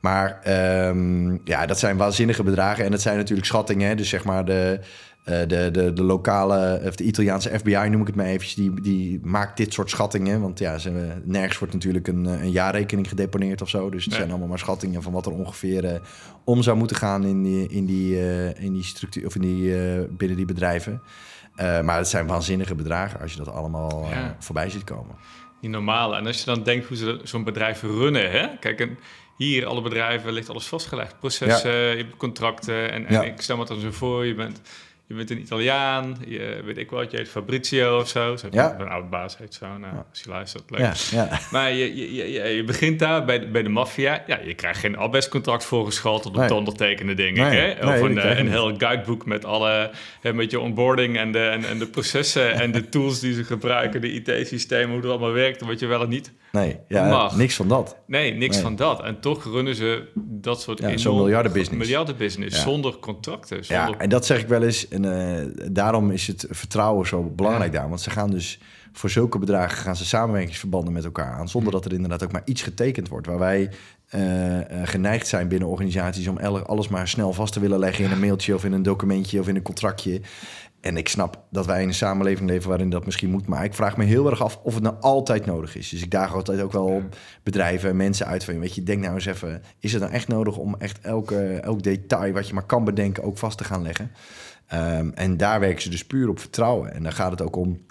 Maar ehm, ja, dat zijn waanzinnige bedragen. En dat zijn natuurlijk schattingen. Hè? Dus zeg maar de, eh, de, de, de lokale, of de Italiaanse FBI noem ik het maar eventjes, die, die maakt dit soort schattingen. Want ja, ze, nergens wordt natuurlijk een, eh, een jaarrekening gedeponeerd of zo. Dus het zijn allemaal maar schattingen van wat er ongeveer eh, om zou moeten gaan in die, in die, in die structuur of in die, binnen die bedrijven. Maar het zijn waanzinnige bedragen als je dat allemaal Ja. voorbij ziet komen. niet normaal. En als je dan denkt hoe ze zo'n bedrijf runnen, hè? Kijk, en hier, alle bedrijven, ligt alles vastgelegd. Processen, je hebt contracten. En, en ik stel me dan zo voor, je bent je bent een Italiaan, je, weet ik wel, je heet Fabrizio of zo. Ja. Een oud baas heet zo, nou, Ja. als je luistert, leuk. Ja, ja. Maar je, je, je, je- begint daar bij de, bij de maffia. Ja, je krijgt geen arbeidscontract voorgeschoteld op Nee. te ondertekenen, denk ik. Nee, Hè? Of dat een, eh, een heel guideboek met alle, hè, met je onboarding en de, en, en de processen en de tools die ze gebruiken, de IT-systemen, hoe het allemaal werkt, en wat je wel en niet. Nee, ja, Mag. niks van dat. Nee, niks van dat. En toch runnen ze dat soort Ja, zo'n miljardenbusiness. miljardenbusiness Ja. zonder contracten. Zonder... Ja, en dat zeg ik wel eens. En eh, daarom is het vertrouwen zo belangrijk daar. Want ze gaan dus voor zulke bedragen gaan ze samenwerkingsverbanden met elkaar aan. Zonder dat er inderdaad ook maar iets getekend wordt. Waar wij eh, eh, geneigd zijn binnen organisaties om alles maar snel vast te willen leggen in een mailtje of in een documentje of in een contractje. En ik snap dat wij in een samenleving leven waarin dat misschien moet. Maar ik vraag me heel erg af of het nou altijd nodig is. Dus ik daag altijd ook wel bedrijven en mensen uit van... weet je, denk nou eens even... is het nou echt nodig om echt elke, elk detail wat je maar kan bedenken... ook vast te gaan leggen? Ehm, en daar werken ze dus puur op vertrouwen. En dan gaat het ook om...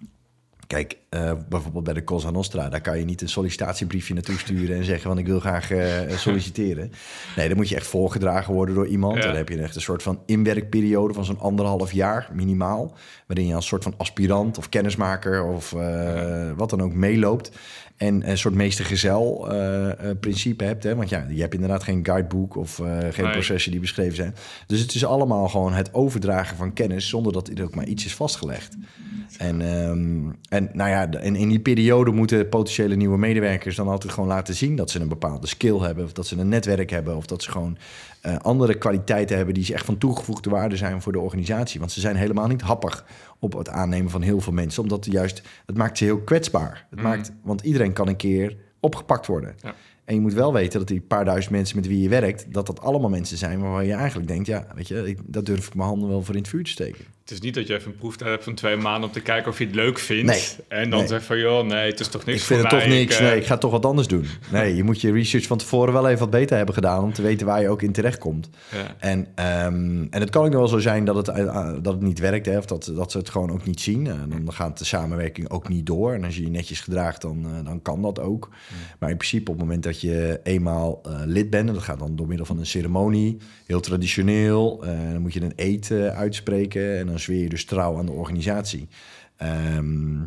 Kijk, eh, bijvoorbeeld bij de Cosa Nostra, daar kan je niet een sollicitatiebriefje naartoe sturen en zeggen van ik wil graag eh, solliciteren. Nee, dan moet je echt voorgedragen worden door iemand. Ja. Dan heb je echt een soort van inwerkperiode van zo'n anderhalf jaar minimaal, waarin je als soort van aspirant of kennismaker of eh, wat dan ook meeloopt. En een soort meestergezel eh, eh, principe hebt. Hè? Want ja, je hebt inderdaad geen guidebook of eh, geen Nee. processen die beschreven zijn. Dus het is allemaal gewoon het overdragen van kennis zonder dat er ook maar iets is vastgelegd. En, ehm, en nou ja, en in die periode moeten potentiële nieuwe medewerkers dan altijd gewoon laten zien dat ze een bepaalde skill hebben, of dat ze een netwerk hebben, of dat ze gewoon andere kwaliteiten hebben die ze echt van toegevoegde waarde zijn voor de organisatie. Want ze zijn helemaal niet happig op het aannemen van heel veel mensen, omdat het juist, het maakt ze heel kwetsbaar. Het Mm. maakt, want iedereen kan een keer opgepakt worden. Ja. En je moet wel weten dat die paar duizend mensen met wie je werkt, dat dat allemaal mensen zijn waarvan je eigenlijk denkt, ja, weet je, ik, dat durf ik mijn handen wel voor in het vuur te steken. Het is niet dat je even een proeftijd hebt van twee maanden om te kijken of je het leuk vindt. Nee. En dan Nee. zegt van, joh, nee, het is toch niks ik vind voor het toch niks. Ik, eh, nee, ik ga toch wat anders doen. Nee, je moet je research van tevoren wel even wat beter hebben gedaan om te weten waar je ook in terecht komt. ja. En, ehm, en het kan ook nog wel zo zijn dat het, eh, dat het niet werkt, hè, of dat, dat ze het gewoon ook niet zien. En dan gaat de samenwerking ook niet door. En als je je netjes gedraagt, dan, eh, dan kan dat ook. Maar in principe, op het moment dat je eenmaal eh, lid bent, en dat gaat dan door middel van een ceremonie, heel traditioneel, eh, dan moet je een eh, uitspreken en dan zweer je dus trouw aan de organisatie. Ehm,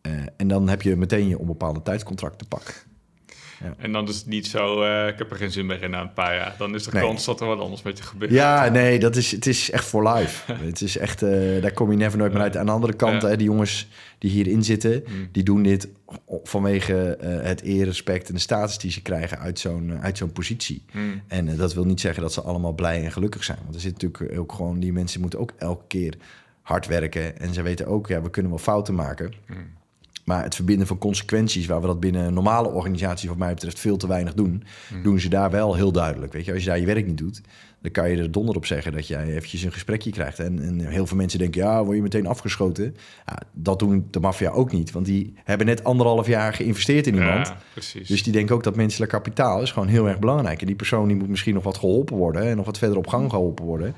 eh, en dan heb je meteen je onbepaalde tijdscontract te pakken. En dan is het niet zo, eh, ik heb er geen zin meer in na een paar jaar. Dan is Nee. kans dat er wat anders met je gebeurt. Ja, nee, dat is, het is echt voor life. het is echt, eh, daar kom je never nooit meer uit. Aan de andere kant, Ja. hè, die jongens die hierin zitten, Mm. die doen dit vanwege eh, het eerrespect en de status die ze krijgen uit zo'n uit zo'n positie. Hmm. En dat wil niet zeggen dat ze allemaal blij en gelukkig zijn. Want er zit natuurlijk ook gewoon, die mensen moeten ook elke keer hard werken. En ze weten ook, ja, we kunnen wel fouten maken. Hmm. Maar het verbinden van consequenties, waar we dat binnen een normale organisatie, wat mij betreft, veel te weinig doen, Hmm. doen ze daar wel heel duidelijk. Weet je, als je daar je werk niet doet, dan kan je er donder op zeggen dat jij eventjes een gesprekje krijgt. En, en heel veel mensen denken, ja, word je meteen afgeschoten. Ja, dat doen de maffia ook niet, want die hebben net anderhalf jaar geïnvesteerd in iemand. Ja, precies. Dus die denken ook dat menselijk kapitaal is gewoon heel erg belangrijk. En die persoon die moet misschien nog wat geholpen worden en nog wat verder op gang geholpen worden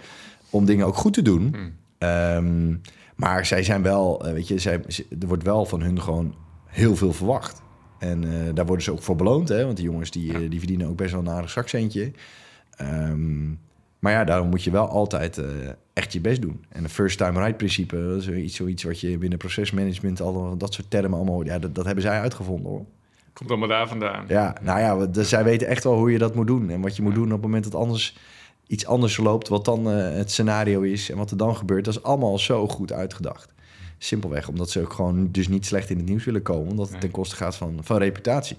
om dingen ook goed te doen. Ehm, maar zij zijn wel, eh, weet je, zij, er wordt wel van hun gewoon heel veel verwacht. En eh, daar worden ze ook voor beloond, hè? Want die jongens die, eh, die verdienen ook best wel een aardig zakcentje. Ehm, maar ja, daarom moet je wel altijd echt je best doen. En een first time right principe, dat is zoiets, zoiets wat je binnen procesmanagement, al dat soort termen allemaal, ja, dat, dat hebben zij uitgevonden hoor. Komt allemaal daar vandaan. Ja, nou ja, dus zij weten echt wel hoe je dat moet doen. En wat je moet doen op het moment dat anders iets anders loopt, wat dan eh, het scenario is en wat er dan gebeurt, dat is allemaal zo goed uitgedacht. Simpelweg omdat ze ook gewoon dus niet slecht in het nieuws willen komen, omdat het ten koste gaat van, van reputatie.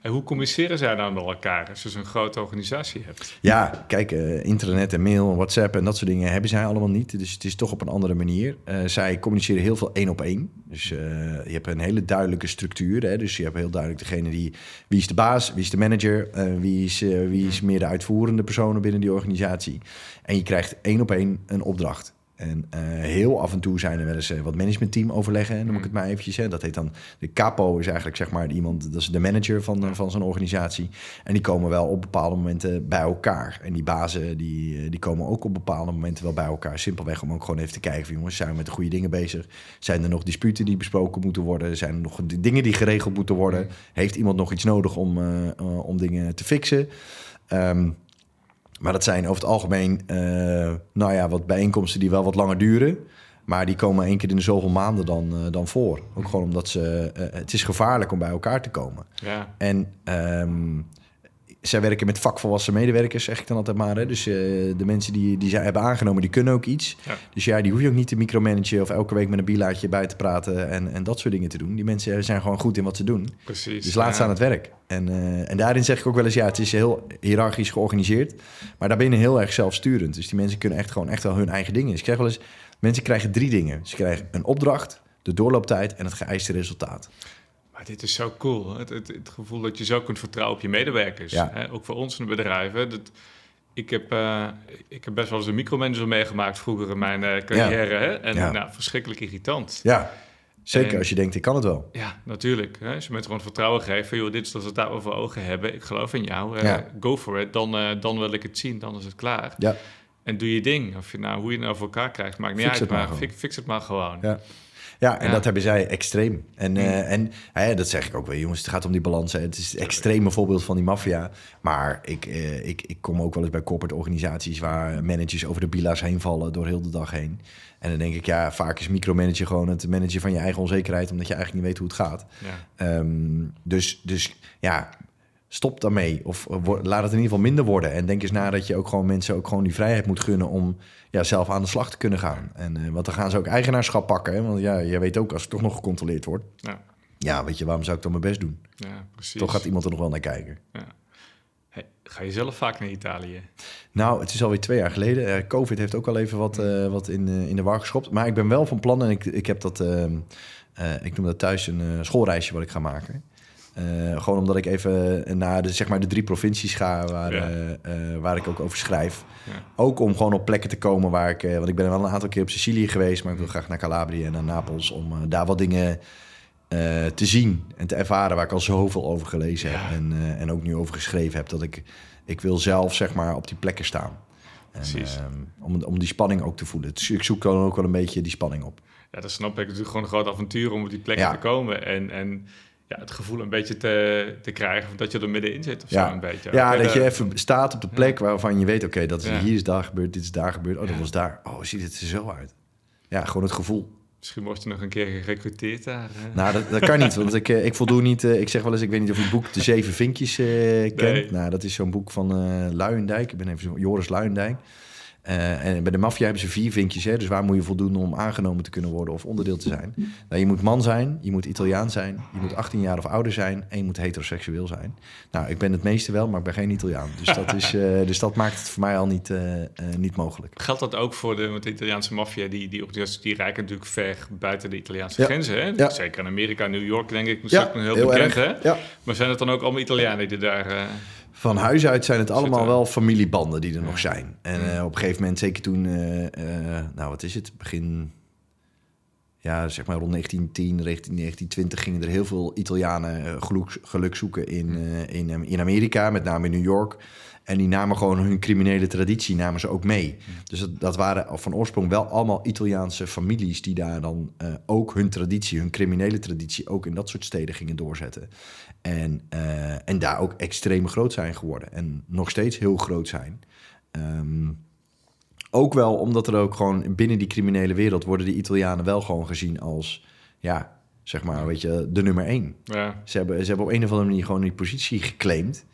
En hoe communiceren zij nou met elkaar als je zo'n grote organisatie hebt? Ja, kijk, eh, internet en mail en WhatsApp en dat soort dingen hebben zij allemaal niet. Dus het is toch op een andere manier. Eh, zij communiceren heel veel één op één. Dus eh, je hebt een hele duidelijke structuur. Hè? Dus je hebt heel duidelijk degene die... Wie is de baas? Wie is de manager? wie, is, wie is meer de uitvoerende personen binnen die organisatie? En je krijgt één op één een opdracht. En eh, heel af en toe zijn er wel eens eh, wat managementteam overleggen, noem ik het maar eventjes. Hè. Dat heet dan, de capo is eigenlijk zeg maar iemand, dat is de manager van, eh, van zo'n organisatie. En die komen wel op bepaalde momenten bij elkaar. En die bazen, die, die komen ook op bepaalde momenten wel bij elkaar. Simpelweg om ook gewoon even te kijken van jongens, zijn we met de goede dingen bezig? Zijn er nog disputen die besproken moeten worden? Zijn er nog dingen die geregeld moeten worden? Heeft iemand nog iets nodig om, om dingen te fixen? Ehm, Maar dat zijn over het algemeen, eh, nou ja, wat bijeenkomsten die wel wat langer duren. Maar die komen één keer in de zoveel maanden dan, eh, dan voor. Ook gewoon omdat ze, eh, het is gevaarlijk om bij elkaar te komen. Ja. En ehm, zij werken met vakvolwassen medewerkers, zeg ik dan altijd maar. Hè? Dus eh, de mensen die, die zij hebben aangenomen, die kunnen ook iets. Ja. Dus ja, die hoef je ook niet te micromanagen of elke week met een bilaatje bij te praten en, en dat soort dingen te doen. Die mensen zijn gewoon goed in wat ze doen. Precies. Dus laat Ja. ze aan het werk. En, eh, en daarin zeg ik ook wel eens, ja, het is heel hiërarchisch georganiseerd. Maar daarbinnen heel erg zelfsturend. Dus die mensen kunnen echt gewoon echt wel hun eigen dingen. Dus ik zeg wel eens, mensen krijgen drie dingen. Ze krijgen een opdracht, de doorlooptijd en het geëiste resultaat. Dit is zo cool. Het, het, het gevoel dat je zo kunt vertrouwen op je medewerkers. Ja. Hè? Ook voor ons in de bedrijven. Dat, ik, heb, eh, ik heb best wel eens een micromanager meegemaakt vroeger in mijn eh, carrière. Hè? En Ja. nou, verschrikkelijk irritant. Ja, zeker En- als je denkt, ik kan het wel. Ja, natuurlijk. Hè? Als je mensen gewoon vertrouwen geeft van... joh, dit is wat we daar over ogen hebben. Ik geloof in jou. eh. Go for it. Dan, dan wil ik het zien. Dan is het klaar. Ja, En doe je ding. Of je nou, hoe je het nou voor elkaar krijgt, maakt niet Fix uit. het maar gewoon. fix het maar gewoon. ja. Ja, en Ja. dat hebben zij extreem. En, Mm. eh, en dat zeg ik ook wel, jongens. Het gaat om die balans. Hè. Het is het extreme voorbeeld van die maffia. Maar ik, eh, ik, ik kom ook wel eens bij corporate organisaties... waar managers over de bila's heen vallen door heel de dag heen. En dan denk ik, ja, vaak is micromanager gewoon het managen van je eigen onzekerheid... omdat je eigenlijk niet weet hoe het gaat. Ja. Ehm, dus, dus ja, stop daarmee. Of eh, laat het in ieder geval minder worden. En denk eens na dat je ook gewoon mensen ook gewoon die vrijheid moet gunnen om ja, zelf aan de slag te kunnen gaan. En, eh, want dan gaan ze ook eigenaarschap pakken. Hè? Want ja, jij weet ook als het toch nog gecontroleerd wordt. Ja. Ja, weet je, waarom zou ik dan mijn best doen? ja, precies. Toch gaat iemand er nog wel naar kijken. Ja. Hey, ga je zelf vaak naar Italië? Nou, het is alweer twee jaar geleden. Eh, Covid heeft ook al even wat, eh, wat in, in de war geschopt. Maar ik ben wel van plan en ik, ik heb dat... ehm, eh, ik noem dat thuis een schoolreisje wat ik ga maken. Eh, gewoon omdat ik even naar de, zeg maar de drie provincies ga waar, Ja. eh, eh, waar ik ook over schrijf. Ja. Ook om gewoon op plekken te komen waar ik... want ik ben wel een aantal keer op Sicilië geweest... maar ik wil graag naar Calabria en naar Napels... om daar wat dingen te zien en te ervaren... waar ik al zoveel over gelezen Ja. heb en, en ook nu over geschreven heb... dat ik, ik wil zelf zeg maar op die plekken staan. En, om, om die spanning ook te voelen. Dus ik zoek dan ook wel een beetje die spanning op. Ja, dat snap ik. Het is natuurlijk gewoon een groot avontuur om op die plek Ja. te komen. En, en ja, het gevoel een beetje te, te krijgen dat je er middenin zit of Ja. zo een beetje. Ja, dat je even staat op de plek waarvan je weet... oké, dat is Ja. hier is daar gebeurd, dit is daar gebeurd. Oh, dat was daar. Oh, ziet het er zo uit. Ja, gewoon het gevoel. Misschien word je nog een keer gerecruiteerd daar. hè? Nou, dat, dat kan niet, want ik, eh, ik voldoe niet... eh, ik zeg wel eens, ik weet niet of je het boek De Zeven Vinkjes eh, kent. Nee. Nou, dat is zo'n boek van eh Luijendijk. Ik ben even zo, Joris Luijendijk. Eh, en bij de maffia hebben ze vier vinkjes. Hè? Dus waar moet je voldoen om aangenomen te kunnen worden of onderdeel te zijn? Nou, je moet man zijn, je moet Italiaan zijn, je moet 18 jaar of ouder zijn en je moet heteroseksueel zijn. Nou, ik ben het meeste wel, maar ik ben geen Italiaan. Dus dat, is, eh, dus dat maakt het voor mij al niet, eh, niet mogelijk. Geldt dat ook voor de, Italiaanse maffia? Die, die, die reiken natuurlijk ver buiten de Italiaanse Ja. grenzen. Hè? Ja. Zeker in Amerika, New York, denk ik. Ja, Ja, heel, heel bekend, erg. hè? Maar zijn het dan ook allemaal Italianen die daar... Van huis uit zijn het allemaal wel familiebanden die er nog zijn. En eh, op een gegeven moment, zeker toen, eh, eh, nou wat is het, begin, ja zeg maar rond 1910, 19, 1920 gingen er heel veel Italianen geluk, geluk zoeken in, in, in Amerika, met name in New York. En die namen gewoon hun criminele traditie namen ze ook mee. Dus dat, dat waren van oorsprong wel allemaal Italiaanse families die daar dan eh, ook hun traditie, hun criminele traditie, ook in dat soort steden gingen doorzetten. En, eh, en daar ook extreem groot zijn geworden. En nog steeds heel groot zijn. Ehm, ook wel omdat er ook gewoon binnen die criminele wereld worden die Italianen wel gewoon gezien als, ja, zeg maar, weet je, de nummer één. ja, Ze hebben, ze hebben op een of andere manier gewoon die positie geclaimd.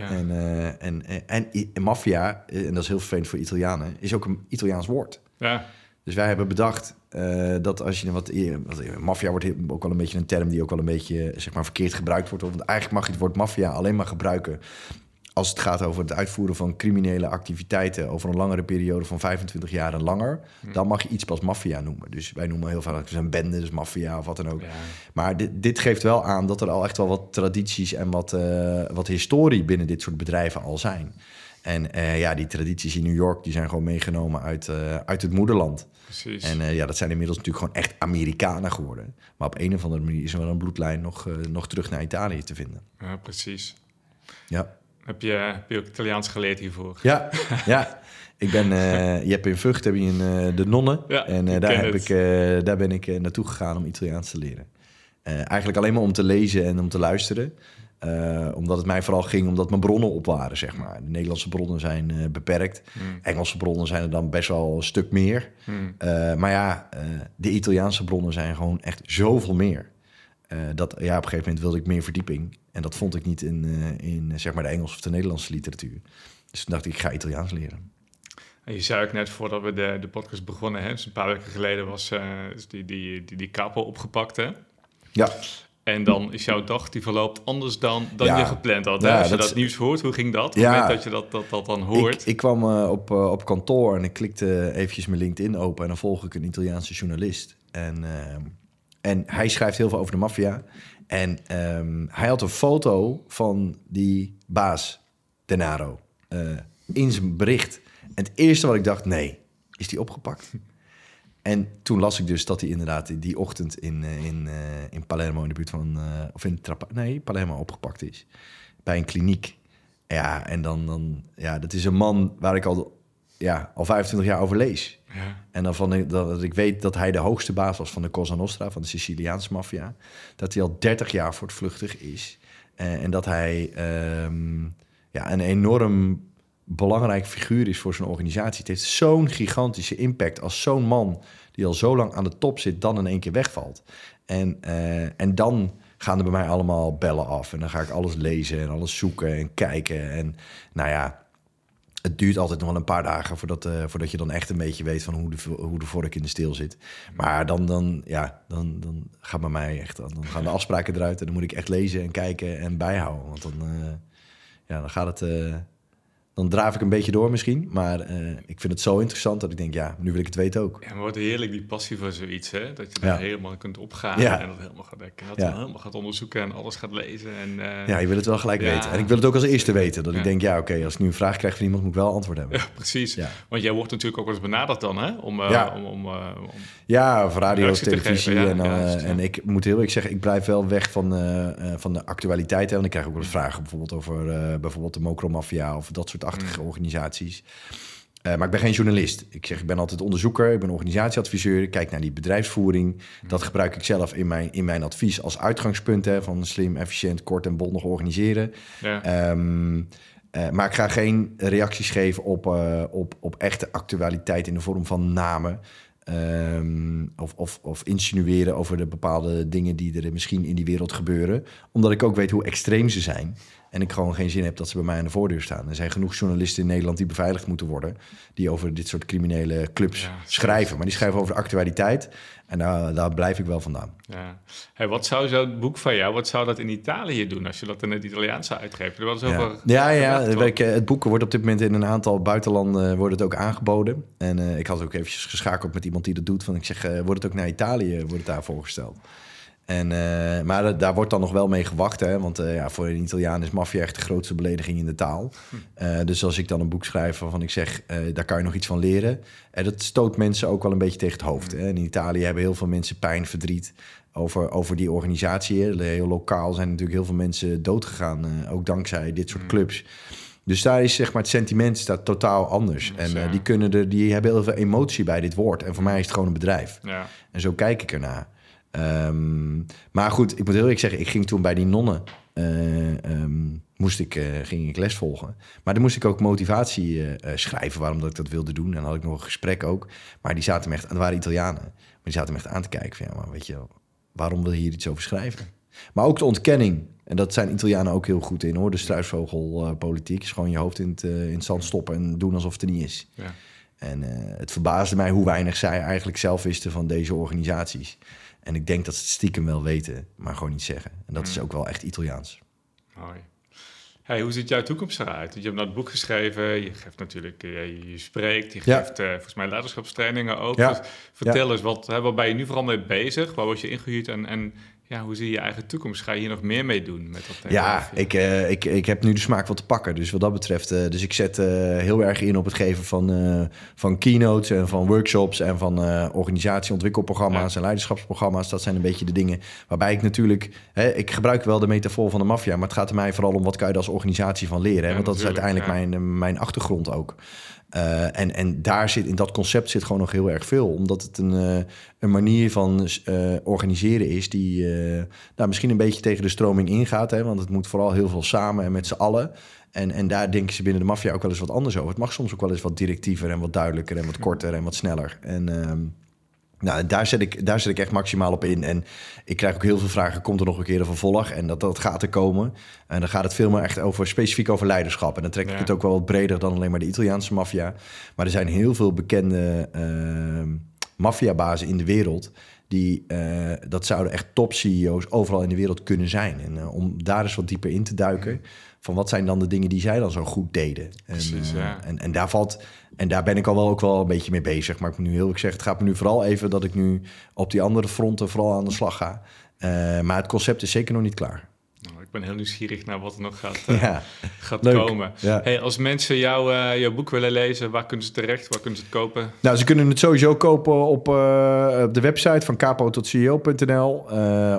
Ja. En, eh, en, en, en, maffia, eh, en dat is heel vervelend voor Italianen, is ook een Italiaans woord. ja. Dus wij hebben bedacht eh, dat als je wat, eer- wat eer- maffia wordt ook wel een beetje een term die ook wel een beetje zeg maar verkeerd gebruikt wordt. Want eigenlijk mag je het woord maffia alleen maar gebruiken als het gaat over het uitvoeren van criminele activiteiten over een langere periode van 25 jaar en langer. Dan mag je iets pas maffia noemen. Dus wij noemen heel vaak is een bende, dus maffia of wat dan ook. ja. Maar dit, dit geeft wel aan dat er al echt wel wat tradities en wat, eh, wat historie binnen dit soort bedrijven al zijn. En eh, ja, die tradities in New York die zijn gewoon meegenomen uit, eh, uit het moederland. Precies. En ja, dat zijn inmiddels natuurlijk gewoon echt Amerikanen geworden. Maar op een of andere manier is er wel een bloedlijn nog, nog terug naar Italië te vinden. ja, precies. Ja, Heb je, heb je ook Italiaans geleerd hiervoor? ja, ja. Ik ben, eh, je hebt in Vught heb je een, eh, de nonnen. Ja, en eh, daar, heb het. ik, daar ben ik naartoe gegaan om Italiaans te leren. Eigenlijk alleen maar om te lezen en om te luisteren. Omdat het mij vooral ging omdat mijn bronnen op waren, zeg maar. De Nederlandse bronnen zijn beperkt. Hmm. Engelse bronnen zijn er dan best wel een stuk meer. Hmm. Maar ja, de Italiaanse bronnen zijn gewoon echt zoveel meer. Dat, ja, op een gegeven moment wilde ik meer verdieping. En dat vond ik niet in, eh, in zeg maar de Engelse of de Nederlandse literatuur. Dus toen dacht ik, ik ga Italiaans leren. En je zei ook net voordat we de, de podcast begonnen, hè, dus een paar weken geleden was eh, is die, die, die, die capo opgepakt. Hè? Ja, En dan is jouw dag die verloopt anders dan, dan Ja. je gepland had. Hè? Ja, Als je dat nieuws hoort, hoe ging dat? Op het Ja. moment dat je dat, dat, dat dan hoort. Ik, ik kwam eh, op, eh, op kantoor en ik klikte eventjes mijn LinkedIn open... en dan volg ik een Italiaanse journalist. En, ehm, en hij schrijft heel veel over de maffia. En ehm, hij had een foto van die baas, Denaro, eh, in zijn bericht. En het eerste wat ik dacht, nee, is die opgepakt? En toen las ik dus dat hij inderdaad die- ochtend in, eh, in, eh, in Palermo... in de buurt van... of in Trapa, nee, Palermo opgepakt is. Bij een kliniek. Ja, en dan, dan... Ja, dat is een man waar ik al, ja, al 25 jaar over lees. Ja. En dan van dat dat ik weet dat hij de hoogste baas was van de Cosa Nostra, van de Siciliaanse maffia. Dat hij al 30 jaar voortvluchtig is. Eh, en dat hij ehm, ja, een enorm belangrijk figuur is voor zijn organisatie. Het heeft zo'n gigantische impact als zo'n man die al zo lang aan de top zit, dan in één keer wegvalt. En, eh, en dan gaan er bij mij allemaal bellen af. En dan ga ik alles lezen en alles zoeken en kijken. En nou ja, het duurt altijd nog wel een paar dagen voordat, eh, voordat je dan echt een beetje weet van hoe de, hoe de vork in de steel zit. Maar dan, dan, ja, dan, dan gaat bij mij echt, dan gaan de afspraken eruit en dan moet ik echt lezen en kijken en bijhouden. Want dan, eh, ja, dan gaat het, eh, dan draaf ik een beetje door misschien. Maar eh, ik vind het zo interessant dat ik denk, ja, nu wil ik het weten ook. Ja, maar wat heerlijk die passie voor zoiets, hè? Dat je Ja. er helemaal kunt opgaan Ja. en dat helemaal gaat dekken. Dat Ja. helemaal gaat onderzoeken en alles gaat lezen. En, eh, Ja, je wil het wel gelijk weten. En ik wil het ook als eerste weten. Dat ik denk, ja, oké, als ik nu een vraag krijg van iemand, moet ik wel antwoord hebben. ja, precies. Want jij wordt natuurlijk ook wel eens benaderd dan, hè? Om, eh, Ja. om, om, om- Ja, of radio, televisie. geven, en, dan, en ik moet heel eerlijk zeggen, ik blijf wel weg van, van de actualiteit. Hè, want ik krijg ook wel eens vragen bijvoorbeeld over bijvoorbeeld de Mokromafia of dat soort achtige organisaties. Eh, maar ik ben geen journalist. Ik zeg, ik ben altijd onderzoeker, ik ben organisatieadviseur. Ik kijk naar die bedrijfsvoering. Dat gebruik ik zelf in mijn, in mijn advies als uitgangspunt. Hè, van slim, efficiënt, kort en bondig organiseren. ja. Ehm, eh, maar ik ga geen reacties geven op, eh, op, op echte actualiteit in de vorm van namen. Ehm, of, of, of insinueren over de bepaalde dingen die er misschien in die wereld gebeuren. Omdat ik ook weet hoe extreem ze zijn. En ik gewoon geen zin heb dat ze bij mij aan de voordeur staan. Er zijn genoeg journalisten in Nederland die beveiligd moeten worden. Die over dit soort criminele clubs Ja, schrijven. Maar die schrijven over de actualiteit. En daar, daar blijf ik wel vandaan. Ja. Hey, wat zou zo'n boek van jou, wat zou dat in Italië doen als je dat in het Italiaans zou uitgeven? Er was Ja, over ja, ja weet je, het boek wordt op dit moment in een aantal buitenlanden wordt het ook aangeboden. En eh, ik had ook eventjes geschakeld met iemand die dat doet. Van ik zeg, eh, wordt het ook naar Italië, wordt het daar voorgesteld. En, eh, maar daar wordt dan nog wel mee gewacht. Hè? Want eh, ja, voor een Italiaan is maffia echt de grootste belediging in de taal. Eh, dus als ik dan een boek schrijf waarvan ik zeg, daar kan je nog iets van leren. En dat stoot mensen ook wel een beetje tegen het hoofd. Hè? In Italië hebben heel veel mensen pijn, verdriet over, over die organisatie. Heel lokaal zijn natuurlijk heel veel mensen doodgegaan. ook dankzij dit soort clubs. Dus daar is zeg maar het sentiment staat totaal anders. En ja. die, kunnen er, die hebben heel veel emotie bij dit woord. En voor mij is het gewoon een bedrijf. Ja. En zo kijk ik ernaar. Ehm, maar goed, ik moet heel eerlijk zeggen, ik ging toen bij die nonnen. ehm, moest ik, eh, ging ik les volgen. Maar dan moest ik ook motivatie eh, schrijven waarom dat ik dat wilde doen. En dan had ik nog een gesprek ook. Maar die zaten me echt, het waren Italianen. Maar die zaten me echt aan te kijken van ja, maar weet je, waarom wil je hier iets over schrijven? Maar ook de ontkenning. En dat zijn Italianen ook heel goed in hoor. De struisvogelpolitiek is gewoon je hoofd in het, in het zand stoppen en doen alsof het er niet is. Ja. En het verbaasde mij hoe weinig zij eigenlijk zelf wisten van deze organisaties. En ik denk dat ze het stiekem wel weten, maar gewoon niet zeggen. En dat is ook wel echt Italiaans. Mooi. Hey, hoe ziet jouw toekomst eruit? Want je hebt nou het boek geschreven, je geeft natuurlijk, eh, je, je spreekt, je Ja. geeft eh, volgens mij leiderschapstrainingen ook. Ja. Dus vertel eens, wat, hè, waar ben je nu vooral mee bezig? Waar word je ingehuurd en, en ja, hoe zie je je eigen toekomst? Ga je hier nog meer mee doen? Met dat Ja, ik, eh, ik, ik heb nu de smaak wat te pakken. Dus wat dat betreft, eh, dus ik zet eh, heel erg in op het geven van, van keynotes en van workshops en van organisatieontwikkelprogramma's en leiderschapsprogramma's. Dat zijn een beetje de dingen waarbij ik natuurlijk, hè, ik gebruik wel de metafoor van de maffia, maar het gaat er mij vooral om wat kan je als organisatie van leren. Hè? Ja, Want dat is uiteindelijk ja. mijn, mijn achtergrond ook. Eh, en, en daar zit in dat concept zit gewoon nog heel erg veel, omdat het een, eh, een manier van uh, organiseren is die nou, misschien een beetje tegen de stroming ingaat. Hè, want het moet vooral heel veel samen en met z'n allen. En, en daar denken ze binnen de maffia ook wel eens wat anders over. Het mag soms ook wel eens wat directiever en wat duidelijker en wat korter en wat sneller. En uh, nou, daar zet, ik, daar zet ik echt maximaal op in. En ik krijg ook heel veel vragen, komt er nog een keer een vervolg? En dat, dat gaat er komen. En dan gaat het veel meer echt over, specifiek over leiderschap. En dan trek ik het ook wel wat breder dan alleen maar de Italiaanse maffia. Maar er zijn heel veel bekende uh, maffiabazen in de wereld... die, uh, dat zouden echt top-CEO's overal in de wereld kunnen zijn. En uh, om daar eens wat dieper in te duiken... van wat zijn dan de dingen die zij dan zo goed deden. En, ja. en, en daar valt en daar ben ik al wel ook wel een beetje mee bezig. Maar ik moet nu heel eerlijk zeggen, het gaat me nu vooral even dat ik nu op die andere fronten vooral aan de slag ga. Uh, maar het concept is zeker nog niet klaar. Ik ben heel nieuwsgierig naar wat er nog gaat, uh, ja, gaat komen. Ja. Hey, als mensen jou, uh, jouw boek willen lezen, waar kunnen ze terecht? Waar kunnen ze het kopen? Nou, ze kunnen het sowieso kopen op, op de website van capo tot CEO.nl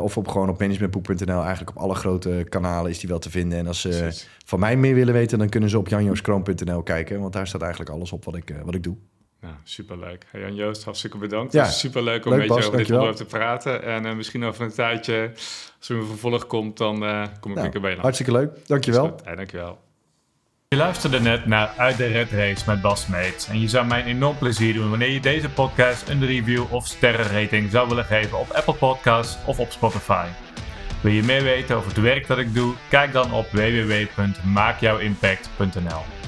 of op gewoon op managementboek.nl. Eigenlijk op alle grote kanalen is die wel te vinden. En als ze van mij meer willen weten, dan kunnen ze op janjooskroon.nl kijken. Want daar staat eigenlijk alles op wat ik, wat ik doe. Nou, superleuk. Hey Jan-Joost, hartstikke bedankt. Ja. Het is superleuk om leuk, met je over dit onderwerp te praten. En uh, misschien over een tijdje, als er een vervolg komt, dan uh, kom ik nou, een keer bij je Hartstikke leuk. Dankjewel. Hey, dankjewel. Je luisterde net naar Uit de Red Race met Bas Meets. En je zou mij een enorm plezier doen wanneer je deze podcast een review of sterrenrating zou willen geven op Apple Podcasts of op Spotify. Wil je meer weten over het werk dat ik doe? Kijk dan op www.maakjouwimpact.nl